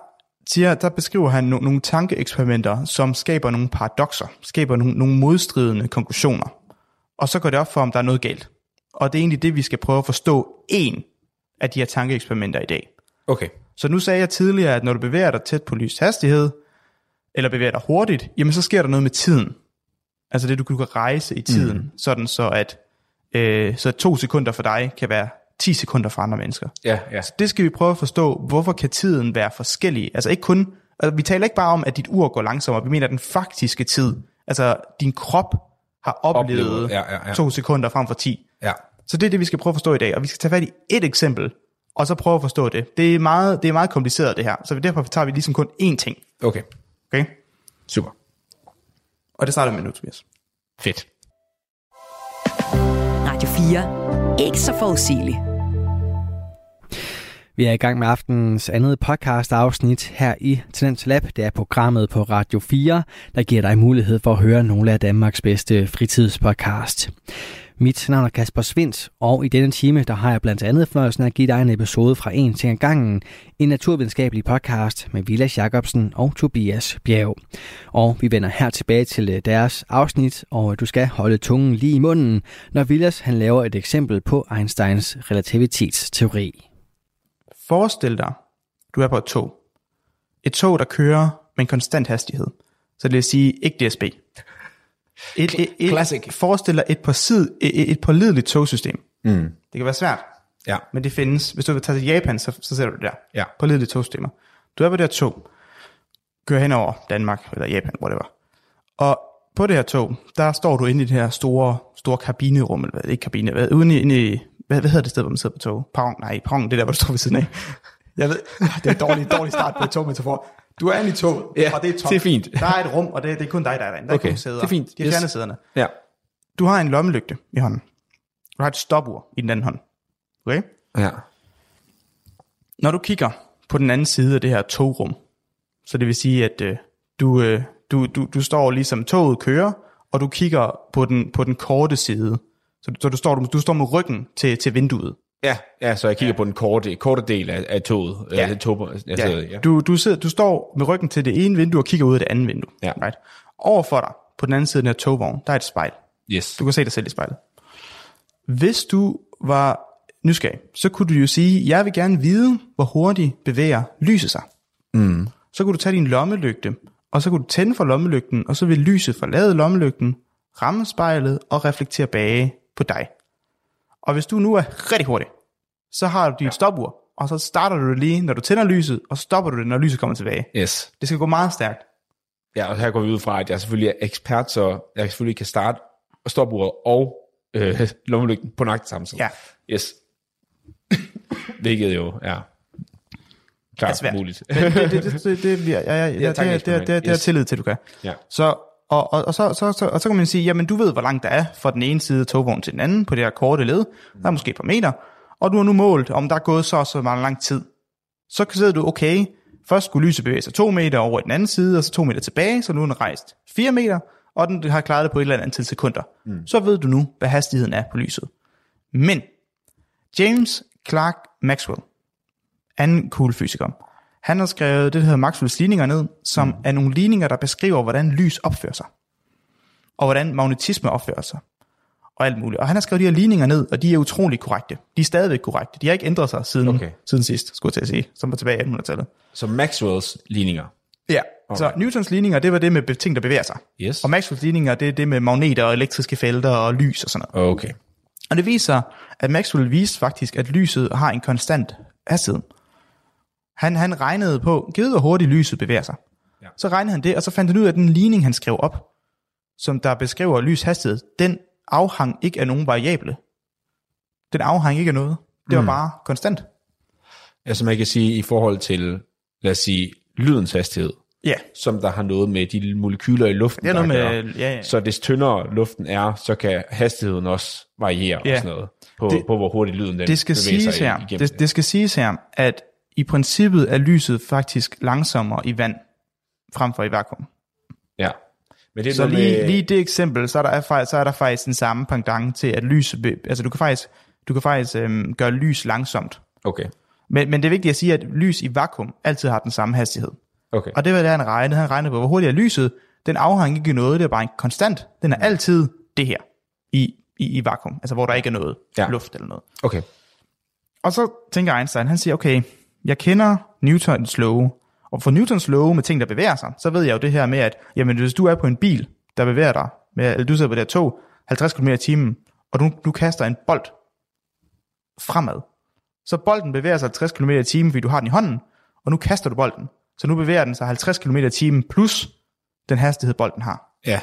siger, der beskriver han no- nogle tankeeksperimenter, som skaber nogle paradoxer, skaber nogle, nogle modstridende konklusioner. Og så går det op for, om der er noget galt. Og det er egentlig det, vi skal prøve at forstå en af de her tankeeksperimenter i dag. Okay. Så nu sagde jeg tidligere, at når du bevæger dig tæt på lys hastighed, eller bevæger dig hurtigt, jamen så sker der noget med tiden. Altså det, du kan rejse i tiden, mm. sådan så at øh, så to sekunder for dig kan være 10 sekunder for andre mennesker. Ja, ja. Det skal vi prøve at forstå, hvorfor kan tiden være forskellig? Altså ikke kun, altså vi taler ikke bare om, at dit ur går langsommere, vi mener den faktiske tid. Altså din krop har oplevet, Oplevet, ja, ja, ja. to sekunder frem for 10. Ja. Så det er det, vi skal prøve at forstå i dag, og vi skal tage fat i et eksempel, og så prøve at forstå det. Det er meget, det er meget kompliceret det her, så derfor tager vi ligesom kun én ting. Okay. Okay? Super. Og det starter med nu, Tobias. Fedt. Radio 4. Ikke så forudsigelig. Vi er i gang med aftenens andet podcast afsnit her i Tendens Lab. Det er programmet på Radio 4, der giver dig mulighed for at høre nogle af Danmarks bedste fritidspodcast. Mit navn er Kasper Svindt, og i denne time der har jeg blandt andet fornøjelsen at give dig en episode fra En ting ad gangen, en naturvidenskabelig podcast med Vilas Jacobsen og Tobias Bjerg. Og vi vender her tilbage til øh, deres afsnit, og du skal holde tungen lige i munden, når Vilas han laver et eksempel på Einsteins relativitetsteori. Forestil dig, du er på et tog. Et tog, der kører med en konstant hastighed. Så det vil sige ikke DSB. Et, et, et, Classic. Forestil dig et, påsid, et, et pålideligt togsystem. Mm. Det kan være svært, Ja. men det findes. Hvis du vil tage til Japan, så, så ser du det der. Ja. Pålidelige togsystemer. Du er på det her tog. Kører hen over Danmark, eller Japan, whatever. Og på det her tog, der står du inde i det her store, store kabinerum, eller hvad, ikke kabine, hvad, uden i, inde i, hvad, hvad hedder det sted, hvor man sidder på tog? Perron, nej, perron, det er der, hvor du står ved siden af. Jeg ved, <laughs> det er en dårlig, dårlig start på et togmetafor. Du er inde i toget, Ja, og det er tomt. det er fint. Der er et rum, og det, det er kun dig, der er derinde. Der Okay, er kun sæder. det er fint. De har Yes. sæderne. Ja. Du har en lommelygte i hånden. Du har et stopur i den anden hånd. Okay? Ja. Når du kigger på den anden side af det her togrum, så det vil sige, at øh, du, øh, du, du, du står ligesom toget kører, og du kigger på den, på den korte side. Så, så du, står, du, du står med ryggen til, til vinduet. Ja, ja, så jeg kigger ja. på den korte, korte del af, af toget. Ja. Ja. Tog, jeg sidder, ja. Du, du, sidder, du står med ryggen til det ene vindue og kigger ud af det andet vindue. Ja. Right? Overfor dig, på den anden side af den her togvogn, der er et spejl. Yes. Du kan se dig selv i spejlet. Hvis du var nysgerrig, så kunne du jo sige, jeg vil gerne vide, hvor hurtigt bevæger lyset sig. Mm. Så kunne du tage din lommelygte, og så kunne du tænde for lommelygten, og så vil lyset forlade lommelygten, ramme spejlet og reflektere bage på dig. Og hvis du nu er rigtig hurtig, så har du dit stopur, og så starter du det lige, når du tænder lyset, og så stopper du det, når lyset kommer tilbage. Yes. Det skal gå meget stærkt. Ja, og her går vi ud fra, at jeg selvfølgelig er ekspert, så jeg selvfølgelig kan starte stopuret og øh, <laughs> lommelygten på nøjagtig samme tid. Ja. Yes. <coughs> Hvilket jo er klart er svært. muligt. Men det, det, det, det, det, ja, ja, ja, ja, det, tak, det, det, det, det, det er Yes. tillid til, du kan. ja. Så, og, og, og, så, så, så, og så kan man sige, jamen du ved, hvor langt der er fra den ene side af togvognen til den anden, på det her korte led. Der er måske et par meter. Og du har nu målt, om der er gået så og så meget lang tid. Så sidder du, okay, først skulle lyset bevæge sig to meter over i den anden side, og så to meter tilbage, så nu er den rejst fire meter, og den har klaret det på et eller andet antal sekunder. Mm. Så ved du nu, hvad hastigheden er på lyset. Men James Clerk Maxwell, anden cool fysiker, han har skrevet det, der hedder Maxwells ligninger ned, som mm. er nogle ligninger, der beskriver, hvordan lys opfører sig. Og hvordan magnetisme opfører sig. Og alt muligt. Og han har skrevet de her ligninger ned, og de er utrolig korrekte. De er stadigvæk korrekte. De har ikke ændret sig siden, Okay. siden sidst, skulle jeg til at sige, som var tilbage i 1800-tallet. Så Maxwells ligninger. Ja, så Alright. Newtons ligninger, det var det med ting, der bevæger sig. Yes. Og Maxwells ligninger, det er det med magneter og elektriske felter og lys og sådan noget. Okay. Og det viser, at Maxwell viste faktisk, at lyset har en konstant hastighed. Han, han regnede på, givet hvor hurtigt lyset bevæger sig. Ja. Så regnede han det, og så fandt han ud af, at den ligning, han skrev op, som der beskriver lys hastighed, den afhang ikke af nogen variable. Den afhang ikke af noget. Det var Mm. bare konstant. Altså man kan sige, i forhold til, lad os sige, lydens hastighed, Ja, som der har noget med de molekyler i luften, det er noget der med... Ja, ja. Så des tyndere luften er, så kan hastigheden også variere Ja. og sådan noget, på, Det- på hvor hurtigt lyden den det skal bevæger siges sig her, igennem det, det skal siges her, at i princippet er lyset faktisk langsommere i vand, frem for i vakuum. Ja. Men det er Så lige, med, lige det eksempel, så er, der, er faktisk, så er der faktisk den samme pendant til, at lys, altså du kan faktisk, du kan faktisk øhm, gøre lys langsomt. Okay, Men, men det er vigtigt at sige, at lys i vakuum altid har den samme hastighed. okay. Og det var det, han regnede. Han regnede på, hvor hurtigt er lyset. Den afhænger ikke af noget, det er bare en konstant. Den er altid det her i, i, i vakuum, altså hvor der ikke er noget ja. luft eller noget. Okay. Og så tænker Einstein, han siger, okay, jeg kender Newtons love, og for Newtons love med ting, der bevæger sig, så ved jeg jo det her med, at jamen, hvis du er på en bil, der bevæger dig, med, eller du sidder på det her tog, 50 km i timen, og du, du kaster en bold fremad, så bolden bevæger sig 50 km i timen, fordi du har den i hånden, og nu kaster du bolden. Så nu bevæger den sig 50 km i timen plus den hastighed, bolden har. Ja.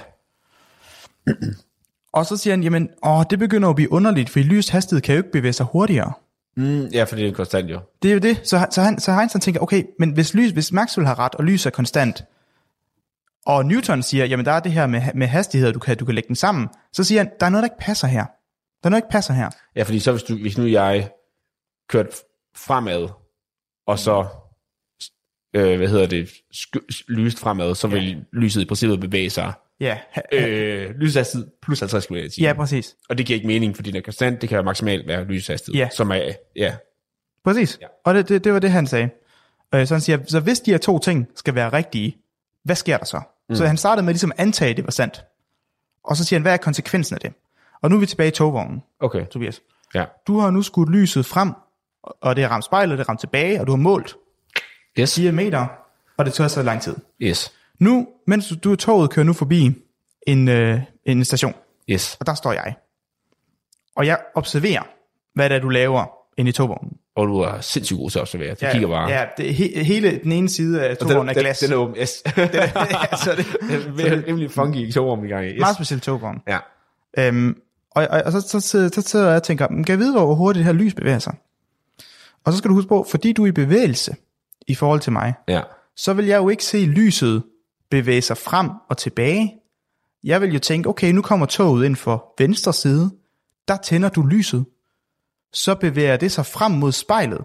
Og så siger han, jamen, åh, det begynder at blive underligt, for lys hastighed kan jo ikke bevæge sig hurtigere. Mm, ja, for det er konstant jo. Det er jo det. Så, så, han, så Einstein tænker, okay, men hvis, lys, hvis Maxwell har ret, og lys er konstant, og Newton siger, jamen der er det her med, med hastigheder, du kan, du kan lægge den sammen, så siger han, der er noget, der ikke passer her. Der er noget, der ikke passer her. Ja, fordi så hvis, du, hvis nu jeg kørte fremad, og så, øh, hvad hedder det, sk- lyst fremad, så vil lyset i princippet bevæge sig Ja, øh, lyshastighed plus 50 km i ja, præcis. Og det giver ikke mening, fordi den er konstant. Det kan maksimalt være lyshastighed. Ja. Som er, ja. Præcis. Ja. Og det, det, det var det, han sagde. Øh, så han siger, så hvis de her to ting skal være rigtige, hvad sker der så? Mm. Så han startede med ligesom at antage, at det var sandt. Og så siger han, hvad er konsekvensen af det? Og nu er vi tilbage i togvognen, Okay. Tobias. Ja. Du har nu skudt lyset frem, og det har ramt spejlet, det har ramt tilbage, og du har målt Yes. 4 meter, og det tager så lang tid. Yes. Nu, mens du, du toget kører nu forbi en, øh, en station, Yes. og der står jeg. Og jeg observerer, hvad det er, du laver inde i togvognen. Og du er sindssygt god til at observere. Du kigger bare. Ja, det, he, hele den ene side af Og togvognen er glas. Den, den er åben, yes. <laughs> altså, <laughs> det, det er rimelig funky i togrum i gang. Yes. meget specielt togvogn. Ja. Øhm, og, og, og så, så, så, så sidder jeg og tænker, "Men kan jeg vide, hvor hurtigt det her lys bevæger sig? Og så skal du huske på, fordi du er i bevægelse i forhold til mig, Ja. så vil jeg jo ikke se lyset bevæge sig frem og tilbage. Jeg vil jo tænke, okay, nu kommer toget ind for venstre side, der tænder du lyset. Så bevæger det sig frem mod spejlet.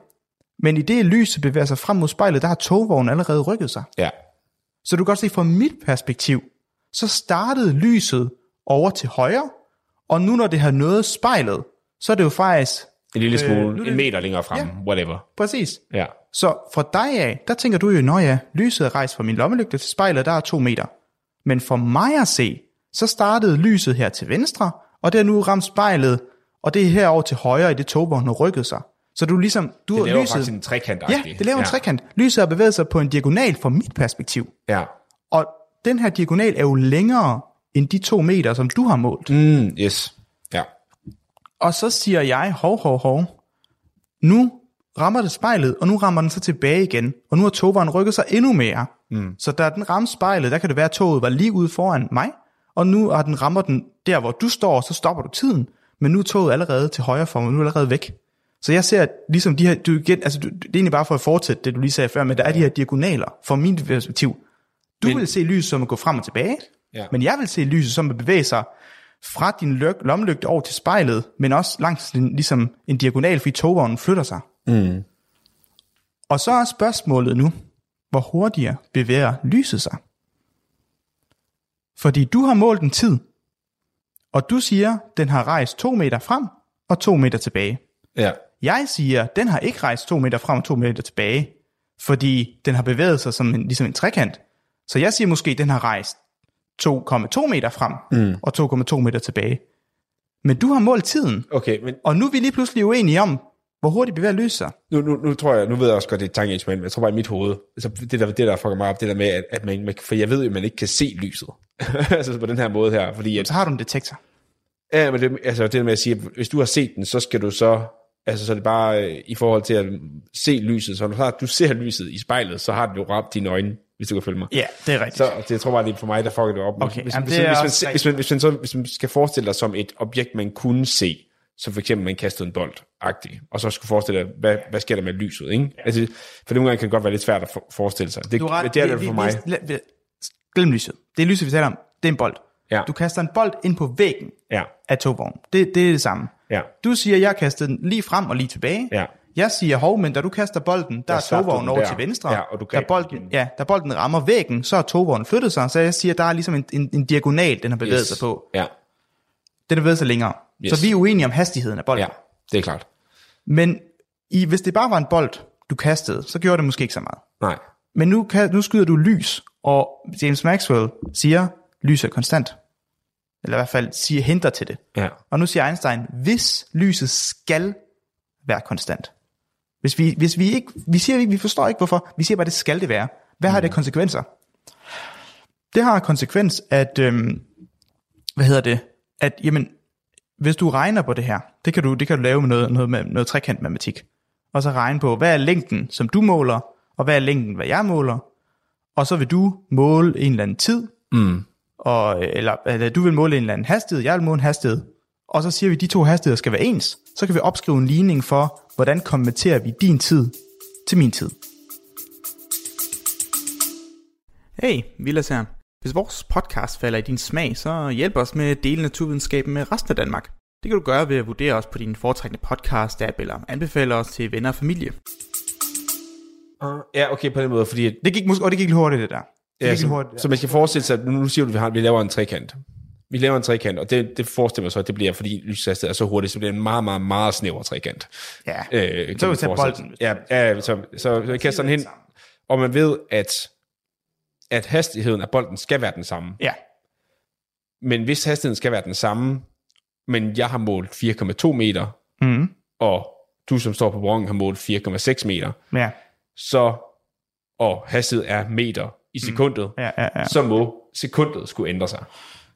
Men i det lyset bevæger sig frem mod spejlet, der har togvognen allerede rykket sig. Ja. Så du kan godt se fra mit perspektiv, så startede lyset over til højre, og nu når det har nået spejlet, så er det jo faktisk En lille smule, nu er øh, det- en meter længere frem, Ja. whatever. præcis. Ja. Så fra dig af, der tænker du jo, nå ja, lyset er rejst fra min lommelygte til spejlet, der er to meter. Men for mig at se, så startede lyset her til venstre, og det er nu ramt spejlet, og det er herover til højre i det togvogn har rykket sig. Så du ligesom, du Det har laver lyset, faktisk en trekant Ja, det laver en trekant. Lyset har bevæget sig på en diagonal fra mit perspektiv. Ja. Og den her diagonal er jo længere end de to meter, som du har målt. Mm, yes. Og så siger jeg, hov, hov, hov, nu rammer det spejlet, og nu rammer den så tilbage igen, og nu har togvognen rykket sig endnu mere. Mm. Så da den ramte spejlet, der kan det være, at toget var lige ude foran mig, og nu har den rammer den der, hvor du står, så stopper du tiden, men nu er toget allerede til højre for mig, nu er allerede væk. Så jeg ser, at ligesom de her, du, igen, altså, du, det er egentlig bare for at fortsætte det, du lige sagde før, men der er de her diagonaler, fra min perspektiv. Du Men- vil se lyset som at gå frem og tilbage, Ja. men jeg vil se lyset som at bevæge sig fra din løg- lommelygte over til spejlet, men også langs en, ligesom en diagonal, fordi togvognen flytter sig. Mm. Og så er spørgsmålet nu, hvor hurtigere bevæger lyset sig? Fordi du har målt en tid, og du siger, den har rejst to meter frem og to meter tilbage. Ja. Jeg siger, den har ikke rejst to meter frem og to meter tilbage, fordi den har bevæget sig som en, ligesom en trekant. Så jeg siger måske, den har rejst 2,2 meter frem mm. og 2,2 meter tilbage. Men du har målt tiden, Okay, men og nu er vi lige pludselig uenige om, hvor hurtigt bevæger lyset sig. nu, nu, nu tror jeg, nu ved jeg også godt, det er et tankeexperiment, men jeg tror bare i mit hoved, altså det der, det der fucker mig op, det der med, at, at man, for jeg ved jo, at man ikke kan se lyset. <laughs> altså på den her måde her, fordi at, Så har du en detektor. ja, men det, altså det der med at sige, at hvis du har set den, så skal du så, altså så er det bare øh, i forhold til at se lyset, så når du, ser lyset i spejlet, så har du jo ramt dine øjne, hvis du kan følge mig. Ja, det er rigtigt. Så det, jeg tror bare, det er for mig, der fucker det op. Okay, hvis, jamen, hvis, det hvis, også hvis, hvis, man, hvis, man, så, hvis man skal forestille dig som et objekt, man kunne se, så for eksempel man kastede en bold agtig og så skulle forestille dig, hvad, hvad sker der med lyset, ikke? Altså, for nogle gange kan det godt være lidt svært at for, forestille sig. Det, Du ret. det er det for mig. vi- Glem lyset. Det er lyset, vi taler om. Det er en bold. Ja. Du kaster en bold ind på væggen Ja, af togvognen. Det, det er det samme. ja, Du siger, jeg kastede den lige frem og lige tilbage. ja. Jeg siger, hov, men da du kaster bolden, der, Der er togvognen over der. til venstre. Ja, og du da bolden, den. ja, da bolden rammer væggen, så er togvognen flyttet sig. Så jeg siger, der er ligesom en, en, en diagonal, den har bevæget Yes. sig på. Ja, Den har bevæget sig længere. Yes. Så vi er uenige om hastigheden af bolden. ja, det er klart. Men i, hvis det bare var en bold, du kastede, så gjorde det måske ikke så meget. Nej, Men nu, kan, nu skyder du lys, og James Maxwell siger, lys er konstant. Eller i hvert fald siger, henter til det. ja, Og nu siger Einstein, hvis lyset skal være konstant. Hvis vi, hvis vi ikke, vi siger ikke, vi forstår ikke hvorfor, vi siger bare, det skal det være. Hvad har det konsekvenser? Det har konsekvens, at, øhm, hvad hedder det, at jamen, hvis du regner på det her, det kan du, det kan du lave med noget, noget, med, noget trekant matematik, og så regne på, hvad er længden, som du måler, og hvad er længden, hvad jeg måler, og så vil du måle en eller anden tid, mm. og, eller, eller du vil måle en eller anden hastighed, jeg vil måle en hastighed, og så siger vi, at de to hastigheder skal være ens, så kan vi opskrive en ligning for, hvordan konverterer vi din tid til min tid. Hey, Vilas her. Hvis vores podcast falder i din smag, så hjælp os med at dele naturvidenskaben med resten af Danmark. Det kan du gøre ved at vurdere os på din foretrækkende podcast-app, eller anbefale os til venner og familie. Ja, okay, på den måde, fordi at, Det gik måske, og det gik lidt hurtigt det der. Ja, virkelig så, hurtigt. så man skal forestille sig, at nu, siger du, at vi, har, vi laver en trekant. Vi laver en trekant, og det, det forestiller mig så, at det bliver, fordi lyshastighed er så hurtigt, så bliver det en meget, meget, meget snæver trekant. Ja. Øh, Så man vi tage bolden. Ja, ja så, så, så, kaster den hen, og man ved, at, at hastigheden af bolden skal være den samme. Ja. Men hvis hastigheden skal være den samme, men jeg har målt 4,2 meter, Mm. og du som står på brongen har målt 4,6 meter, Ja. så, og hastighed er meter i sekundet, Ja, ja, ja. så må sekundet skulle ændre sig.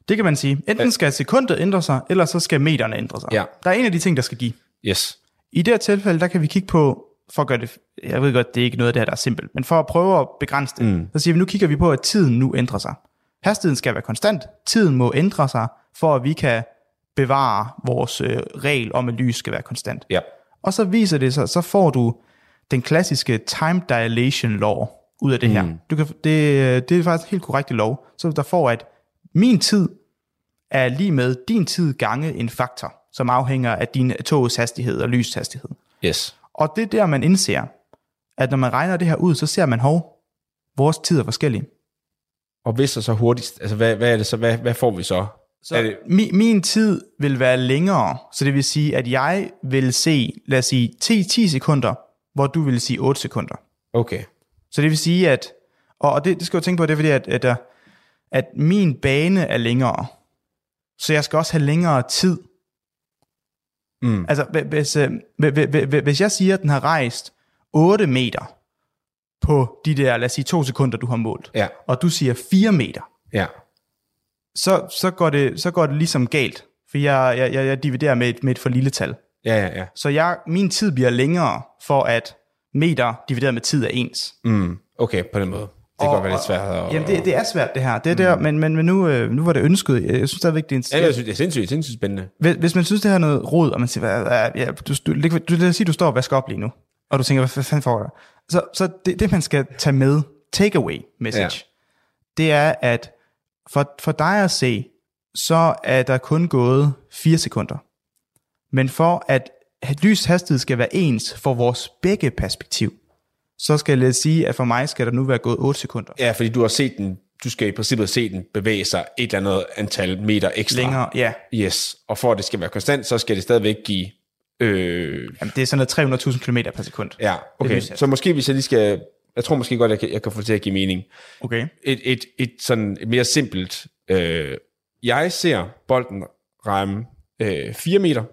Det kan man sige. Enten skal sekundet ændre sig, eller så skal meterne ændre sig. Ja. Der er en af de ting, der skal give. Yes. I det her tilfælde, der kan vi kigge på, for at gøre det, jeg ved godt, det er ikke noget af det her, der er simpelt, men for at prøve at begrænse det, mm. så siger vi, nu kigger vi på, at tiden nu ændrer sig. Hastigheden skal være konstant, tiden må ændre sig, for at vi kan bevare vores øh, regel om, at lys skal være konstant. Ja. Og så viser det sig, så får du den klassiske time dilation law ud af det her. Du kan, det, det er faktisk helt korrekt lov. Så der får, at min tid er lige med din tid gange en faktor, som afhænger af din togets hastighed og lyshastighed. Yes. Og det er der, man indser, at når man regner det her ud, så ser man, hov, vores tid er forskellig. Og hvis er så hurtigst, altså hvad, hvad er det så, hvad, hvad får vi så? Så er det, min, min tid vil være længere, så det vil sige, at jeg vil se, lad os sige, 10, 10 sekunder, hvor du vil sige 8 sekunder. okay. Så det vil sige, at, og og det, det skal du tænke på, det er fordi, at, at, at, at min bane er længere, så jeg skal også have længere tid. Mm. Altså, hvi- hvis, øh, hvi- hvi- hvi- hvis jeg siger, at den har rejst 8 meter på de der, lad os sige, to sekunder, du har målt, Ja. og du siger 4 meter, Ja. så, så, går det, så går det ligesom galt, for jeg, jeg, jeg, jeg dividerer med et, med et for lille tal. Ja, ja, ja. Så jeg, min tid bliver længere, for at meter divideret med tid er ens. Mm. Okay, på den måde. Det kan Og- være lidt svært. At, Jamen, det, det er svært det her. Det er der, men, men, men nu, øh, nu var det ønsket. Jeg synes stadigvæk, det er Ja, en... jeg synes, det er sindssygt, sindssygt spændende. Hvis, hvis man synes, det her er noget rod, og man siger, hvad, ja, du, du, du, du, lad os sige, du står og vasker op lige nu, og du tænker, hvad, hvad fanden får der? Så, så det, det, man skal tage med, takeaway message, Ja. ja. det er, at for, for dig at se, så er der kun gået 4 sekunder. Men for at lys hastighed skal være ens for vores begge perspektiv, så skal jeg sige, at for mig skal der nu være gået 8 sekunder. Ja, fordi du har set den, du skal i princippet se den bevæge sig et eller andet antal meter ekstra. Længere, ja. Yes, og for at det skal være konstant, så skal det stadigvæk give... Øh, Jamen, det er sådan noget 300.000 km per sekund. ja, okay. Så måske hvis jeg lige skal... Jeg tror måske godt, jeg kan, jeg kan få det til at give mening. Okay. Et, et, et sådan et mere simpelt... Øh, jeg ser bolden ramme øh, 4 meter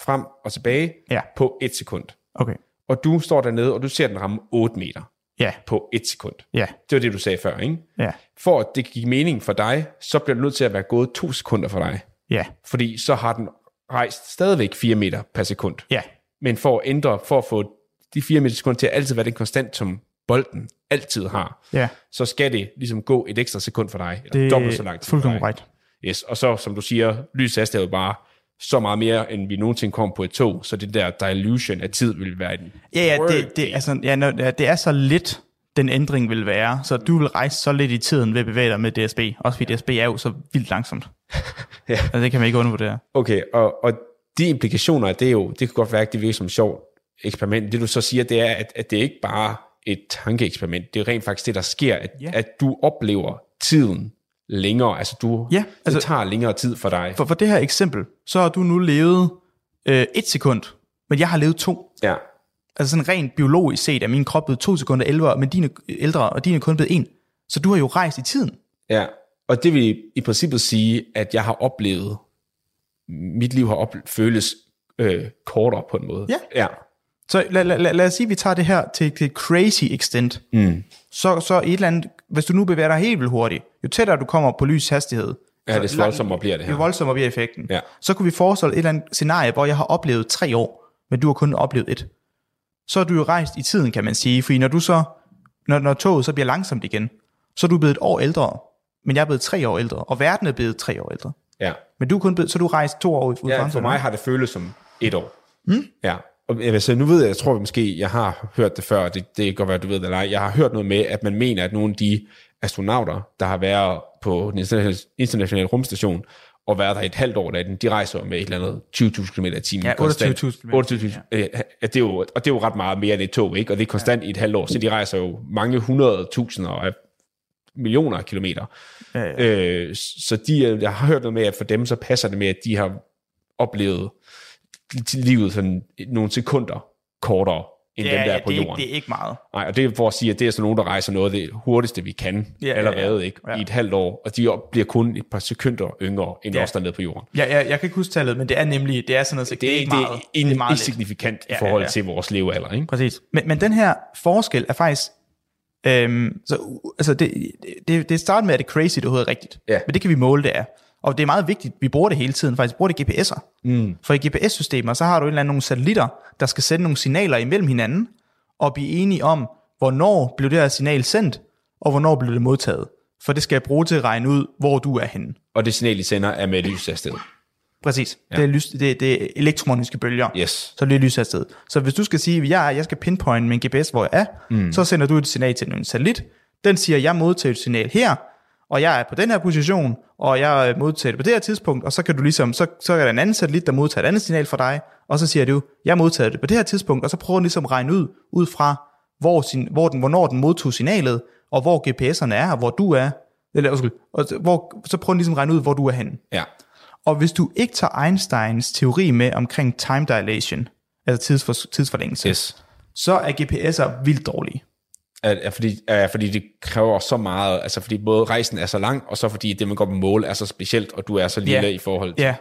frem og tilbage Ja. på et sekund. Okay. Og du står dernede, og du ser den ramme 8 meter Ja, på et sekund. ja, Det var det, du sagde før, ikke? ja, For at det give mening for dig, så bliver det nødt til at være gået to sekunder for dig. ja, Fordi så har den rejst stadigvæk 4 meter per sekund. ja, Men for at ændre, for at få de 4 meter sekund til at altid være den konstant, som bolden altid har, ja. så skal det ligesom gå et ekstra sekund for dig. Eller Det dobbelt så lang tid for fuldkommen korrekt. Yes. Og så, som du siger, lys er jo bare så meget mere, end vi nogensinde kom på et tog, så det der dilution af tid vil være en Ja, ja, det, det, altså, ja, ja, det er så lidt, den ændring vil være, så du vil rejse så lidt i tiden ved at bevæge dig med DSB. Også fordi DSB er jo så vildt langsomt. <laughs> Ja. Altså, det kan man ikke undervurdere. Okay, og, og de implikationer, det er jo, det kan godt være, at det virker som et sjovt eksperiment. Det du så siger, det er, at, at det ikke bare et tankeeksperiment. Det er rent faktisk det, der sker, at, Ja. at du oplever tiden længere. Altså, du, Ja, det altså- tager længere tid for dig. For, for det her eksempel, så har du nu levet øh, et sekund, men jeg har levet to. Ja, Altså sådan rent biologisk set er min krop blevet to sekunder ældre, men dine ældre, og dine kun blevet en. Så du har jo rejst i tiden. ja. Og det vil i princippet sige, at jeg har oplevet, mit liv har oplevet, føles øh, kortere på en måde. Ja. ja. Så lad, lad, lad, lad os sige, at vi tager det her til, til crazy extent. Mm. Så, så et eller andet, hvis du nu bevæger dig helt vildt hurtigt, jo tættere du kommer på lys hastighed, Ja, det voldsommere bliver det her. Jo voldsommere bliver effekten. Ja. Så kunne vi forestille et eller andet scenarie, hvor jeg har oplevet tre år, men du har kun oplevet et. Så er du jo rejst i tiden, kan man sige, fordi når du så, når, når toget så bliver langsomt igen, så er du blevet et år ældre, men jeg er blevet tre år ældre, og verden er blevet tre år ældre. ja. Men du er kun blevet, så er du rejst to år ud Ja, for mig har det føles som et år. Mm. Ja, og sige, nu ved jeg, jeg tror måske, jeg har hørt det før, det, det kan godt være, du ved det eller ej. Jeg har hørt noget med, at man mener, at nogle af de astronauter, der har været på den internationale- rumstation, og været der et halvt år, der, de rejser med et eller andet 20.000 km i timen. Ja, konstant. 28.000 km. 28.000. Øh, ja, det er jo, og det er jo ret meget mere end et tog, ikke? Og det er konstant ja. i et halvt år, så de rejser jo mange hundrede tusinder af millioner af kilometer. Ja, ja. Øh, så de, øh, jeg har hørt noget med, at for dem så passer det med, at de har oplevet livet sådan nogle sekunder kortere end ja, dem, der ja, er på det, er ikke, jorden. det er ikke meget. Nej, og det er for at sige, at det er sådan nogen, der rejser noget af det hurtigste, vi kan Ja, ja, ja, allerede, ja. ikke? Ja. I et halvt år, og de bliver kun et par sekunder yngre, end Ja. ja. os, der er nede på jorden. Ja, jeg, jeg kan ikke huske tallet, men det er nemlig, det er sådan noget, så Det, det, ikke det meget. er en, det er meget insignifikant Ja, i forhold ja, ja. til vores levealder, ikke? Præcis. Men, men den her forskel er faktisk... Øhm, så, altså det, det, det starter med, at det er crazy, det er overhovedet rigtigt. Ja. Men det kan vi måle, det er. Og det er meget vigtigt, vi bruger det hele tiden, faktisk bruger det i GPS'er. Mm. For i GPS-systemer, så har du en eller anden nogle satellitter, der skal sende nogle signaler imellem hinanden, og blive enige om, hvornår blev det her signal sendt, og hvornår blev det modtaget. For det skal jeg bruge til at regne ud, hvor du er henne. Og det signal, de sender, er med lyshastighed. Præcis. Ja. Det, er lys, det, det er elektromagnetiske bølger. Yes. Så bliver lys afsted. Så hvis du skal sige, at jeg, jeg skal pinpointe med en GPS, hvor jeg er, mm. så sender du et signal til en satellit. Den siger, at jeg modtager et signal her, og jeg er på den her position, og jeg modtager det på det her tidspunkt, og så kan du ligesom, så, så er der en anden satellit, der modtager et andet signal fra dig, og så siger du, jeg modtager det på det her tidspunkt, og så prøver den ligesom at regne ud, ud fra, hvor, sin, hvor den, hvornår den modtog signalet, og hvor GPS'erne er, og hvor du er, eller undskyld, og så- hvor, så prøver den ligesom at regne ud, hvor du er henne. Ja. Og hvis du ikke tager Einsteins teori med omkring time dilation, altså tidsfor, tidsforlængelse, Yes. så er GPS'er vildt dårlige. Er, fordi, er, fordi det kræver så meget, altså fordi både rejsen er så lang, og så fordi det, man går på mål, er så specielt, og du er så lille Ja. i forhold til... Ja.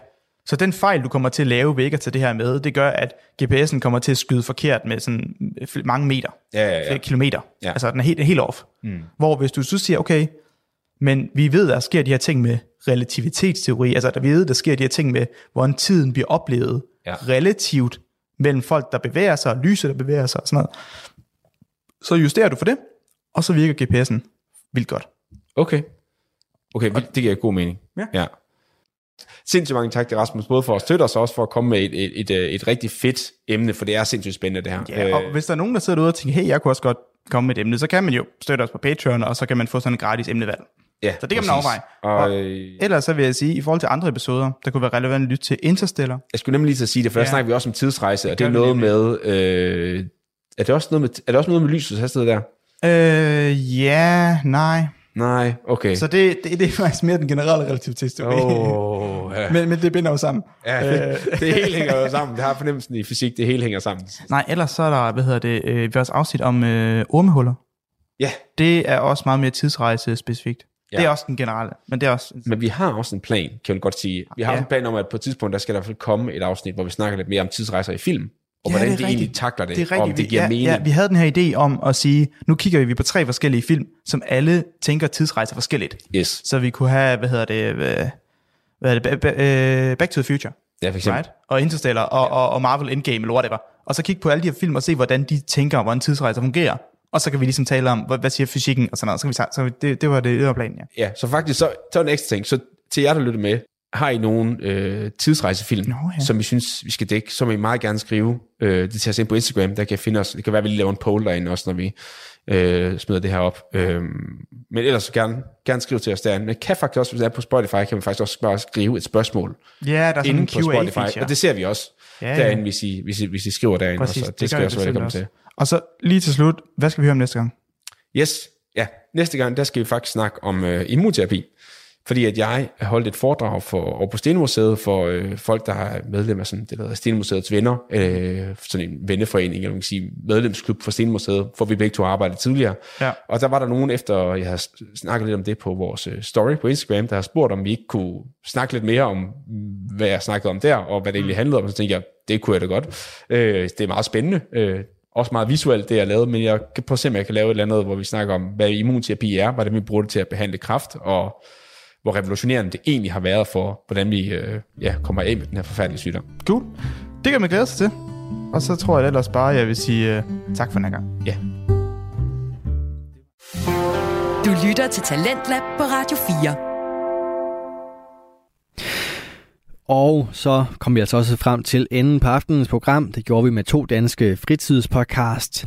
Så den fejl, du kommer til at lave ved ikke at tage det her med, det gør, at GPS'en kommer til at skyde forkert med sådan fl- mange meter, Ja, ja, ja. flere kilometer. Ja. Altså, den er helt, helt off. Mm. Hvor hvis du så siger, okay, men vi ved, der sker de her ting med relativitetsteori, altså der vi ved, der sker de her ting med, hvordan tiden bliver oplevet Ja. relativt mellem folk, der bevæger sig, og lyset, der bevæger sig og sådan noget. Så justerer du for det, og så virker GPS'en vildt godt. Okay. Okay, det giver god mening. Ja. ja. Sindssygt mange tak til Rasmus, både for at støtte os, og også for at komme med et, et, et, et, et rigtig fedt emne, for det er sindssygt spændende det her. Ja, og hvis der er nogen, der sidder derude og tænker, hey, jeg kunne også godt komme med et emne, så kan man jo støtte os på Patreon, og så kan man få sådan en gratis emnevalg. ja, Så det kan man overveje. Og, Og- øh, Ellers så vil jeg sige, i forhold til andre episoder, der kunne være relevant at lytte til Interstellar. jeg skulle nemlig lige til at sige det, for der Ja. snakker vi også om tidsrejse, og det er noget med... Øh, er, det også noget med er det også noget med lysets hastighed der? Øh, ja, nej. Nej, okay. Så det, det, det er faktisk mere den generelle relativitetsteori. Åh, <laughs> ja. men, men det binder jo sammen. ja det, det hele hænger jo sammen. Det har fornemmelsen i fysik, det hele hænger sammen. Nej, ellers så er der, hvad hedder det, øh, vores afsnit om øh, ormehuller. Ja, Det er også meget mere tidsrejse specifikt. Ja. Det er også den generelle, men det er også... men vi har også en plan, kan man godt sige. Vi har Ja. også en plan om, at på et tidspunkt, der skal der i hvert fald komme et afsnit, hvor vi snakker lidt mere om tidsrejser i film, og Ja, hvordan det det egentlig takler det, Det er om det giver ja, mening. Ja, vi havde den her idé om at sige, nu kigger vi på tre forskellige film, som alle tænker tidsrejser forskelligt. Yes. Så vi kunne have, hvad hedder det, hvad, hvad er det, øh, Back to the Future, Ja, for eksempel. right? Og Interstellar og, og, og Marvel Endgame, eller whatever. Og så kigge på alle de her film og se, hvordan de tænker, hvordan tidsrejser fungerer. Og så kan vi ligesom tale om, hvad, hvad siger fysikken og sådan noget. Så kan vi, så det, det var det, var planen, ja. Ja, så faktisk, så, så en ekstra ting. Så til jer, der lytter med, har I nogle øh, tidsrejsefilm, Nå, ja. som I synes, vi skal dække, så må I meget gerne skrive øh, det til os ind på Instagram, der kan I finde os. Det kan være, at vi lige laver en poll derinde også, når vi øh, smider det her op. Øh, men ellers så gerne, gerne skrive til os derinde. Men kan faktisk også, hvis det er på Spotify, kan man faktisk også bare skrive et spørgsmål Ja, der er sådan en på Spotify. Q&A-feature. Og det ser vi også Ja, ja, derinde, hvis I, hvis, I, hvis I skriver derinde Præcis, også. og Det, gør skal jeg også være velkommen også. til. Og så lige til slut, hvad skal vi høre om næste gang? Yes, ja. Næste gang, der skal vi faktisk snakke om øh, immunterapi. Fordi at jeg har holdt et foredrag for, over på Stenmuseet for øh, folk, der er medlem af sådan, det der hedder Stenmuseets venner, øh, sådan en venneforening, eller man kan sige medlemsklub for Stenmuseet, for vi begge to har arbejdet tidligere. Ja. Og der var der nogen, efter jeg har snakket lidt om det på vores øh, story på Instagram, der har spurgt, om vi ikke kunne snakke lidt mere om, hvad jeg snakkede om der, og hvad det egentlig handlede om. Så tænkte jeg, det kunne jeg da godt. Øh, det er meget spændende. Øh, også meget visuelt, det jeg lavede, men jeg kan prøve at se, om jeg kan lave et eller andet, hvor vi snakker om, hvad immunterapi er, hvordan vi bruger det til at behandle kræft, og hvor revolutionerende det egentlig har været for, hvordan vi øh, ja, kommer af med den her forfærdelige sygdom. Cool. Det kan man glæde sig til. Og så tror jeg ellers bare, jeg vil sige uh, tak for den her gang. Ja. Du lytter til Talentlab på Radio 4. Og så kom vi altså også frem til enden på aftenens program. Det gjorde vi med to danske fritidspodcast.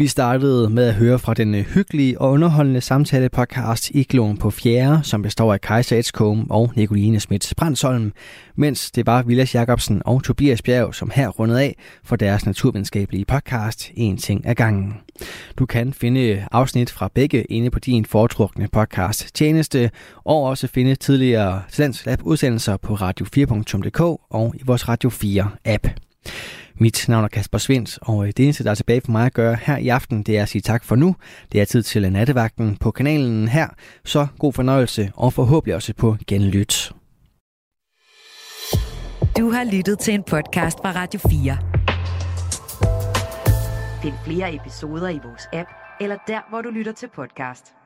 Vi startede med at høre fra den øh, hyggelige og underholdende samtale podcast Igloen på 4., som består af Kajsa Edskom og Nicoline Schmidt Brandsholm, mens det var Vilas Jacobsen og Tobias Bjerg, som her rundede af for deres naturvidenskabelige podcast En ting ad gangen. Du kan finde øh, afsnit fra begge inde på din foretrukne podcast tjeneste, og også finde tidligere Talentlab udsendelser på radio4.dk og i vores Radio 4 app. Mit navn er Kasper Svendt, og det eneste, der er tilbage for mig at gøre her i aften, det er at sige tak for nu. Det er tid til nattevagten på kanalen her, så god fornøjelse og forhåbentlig også på genlyt. Du har lyttet til en podcast fra Radio 4. Find flere episoder i vores app, eller der, hvor du lytter til podcast.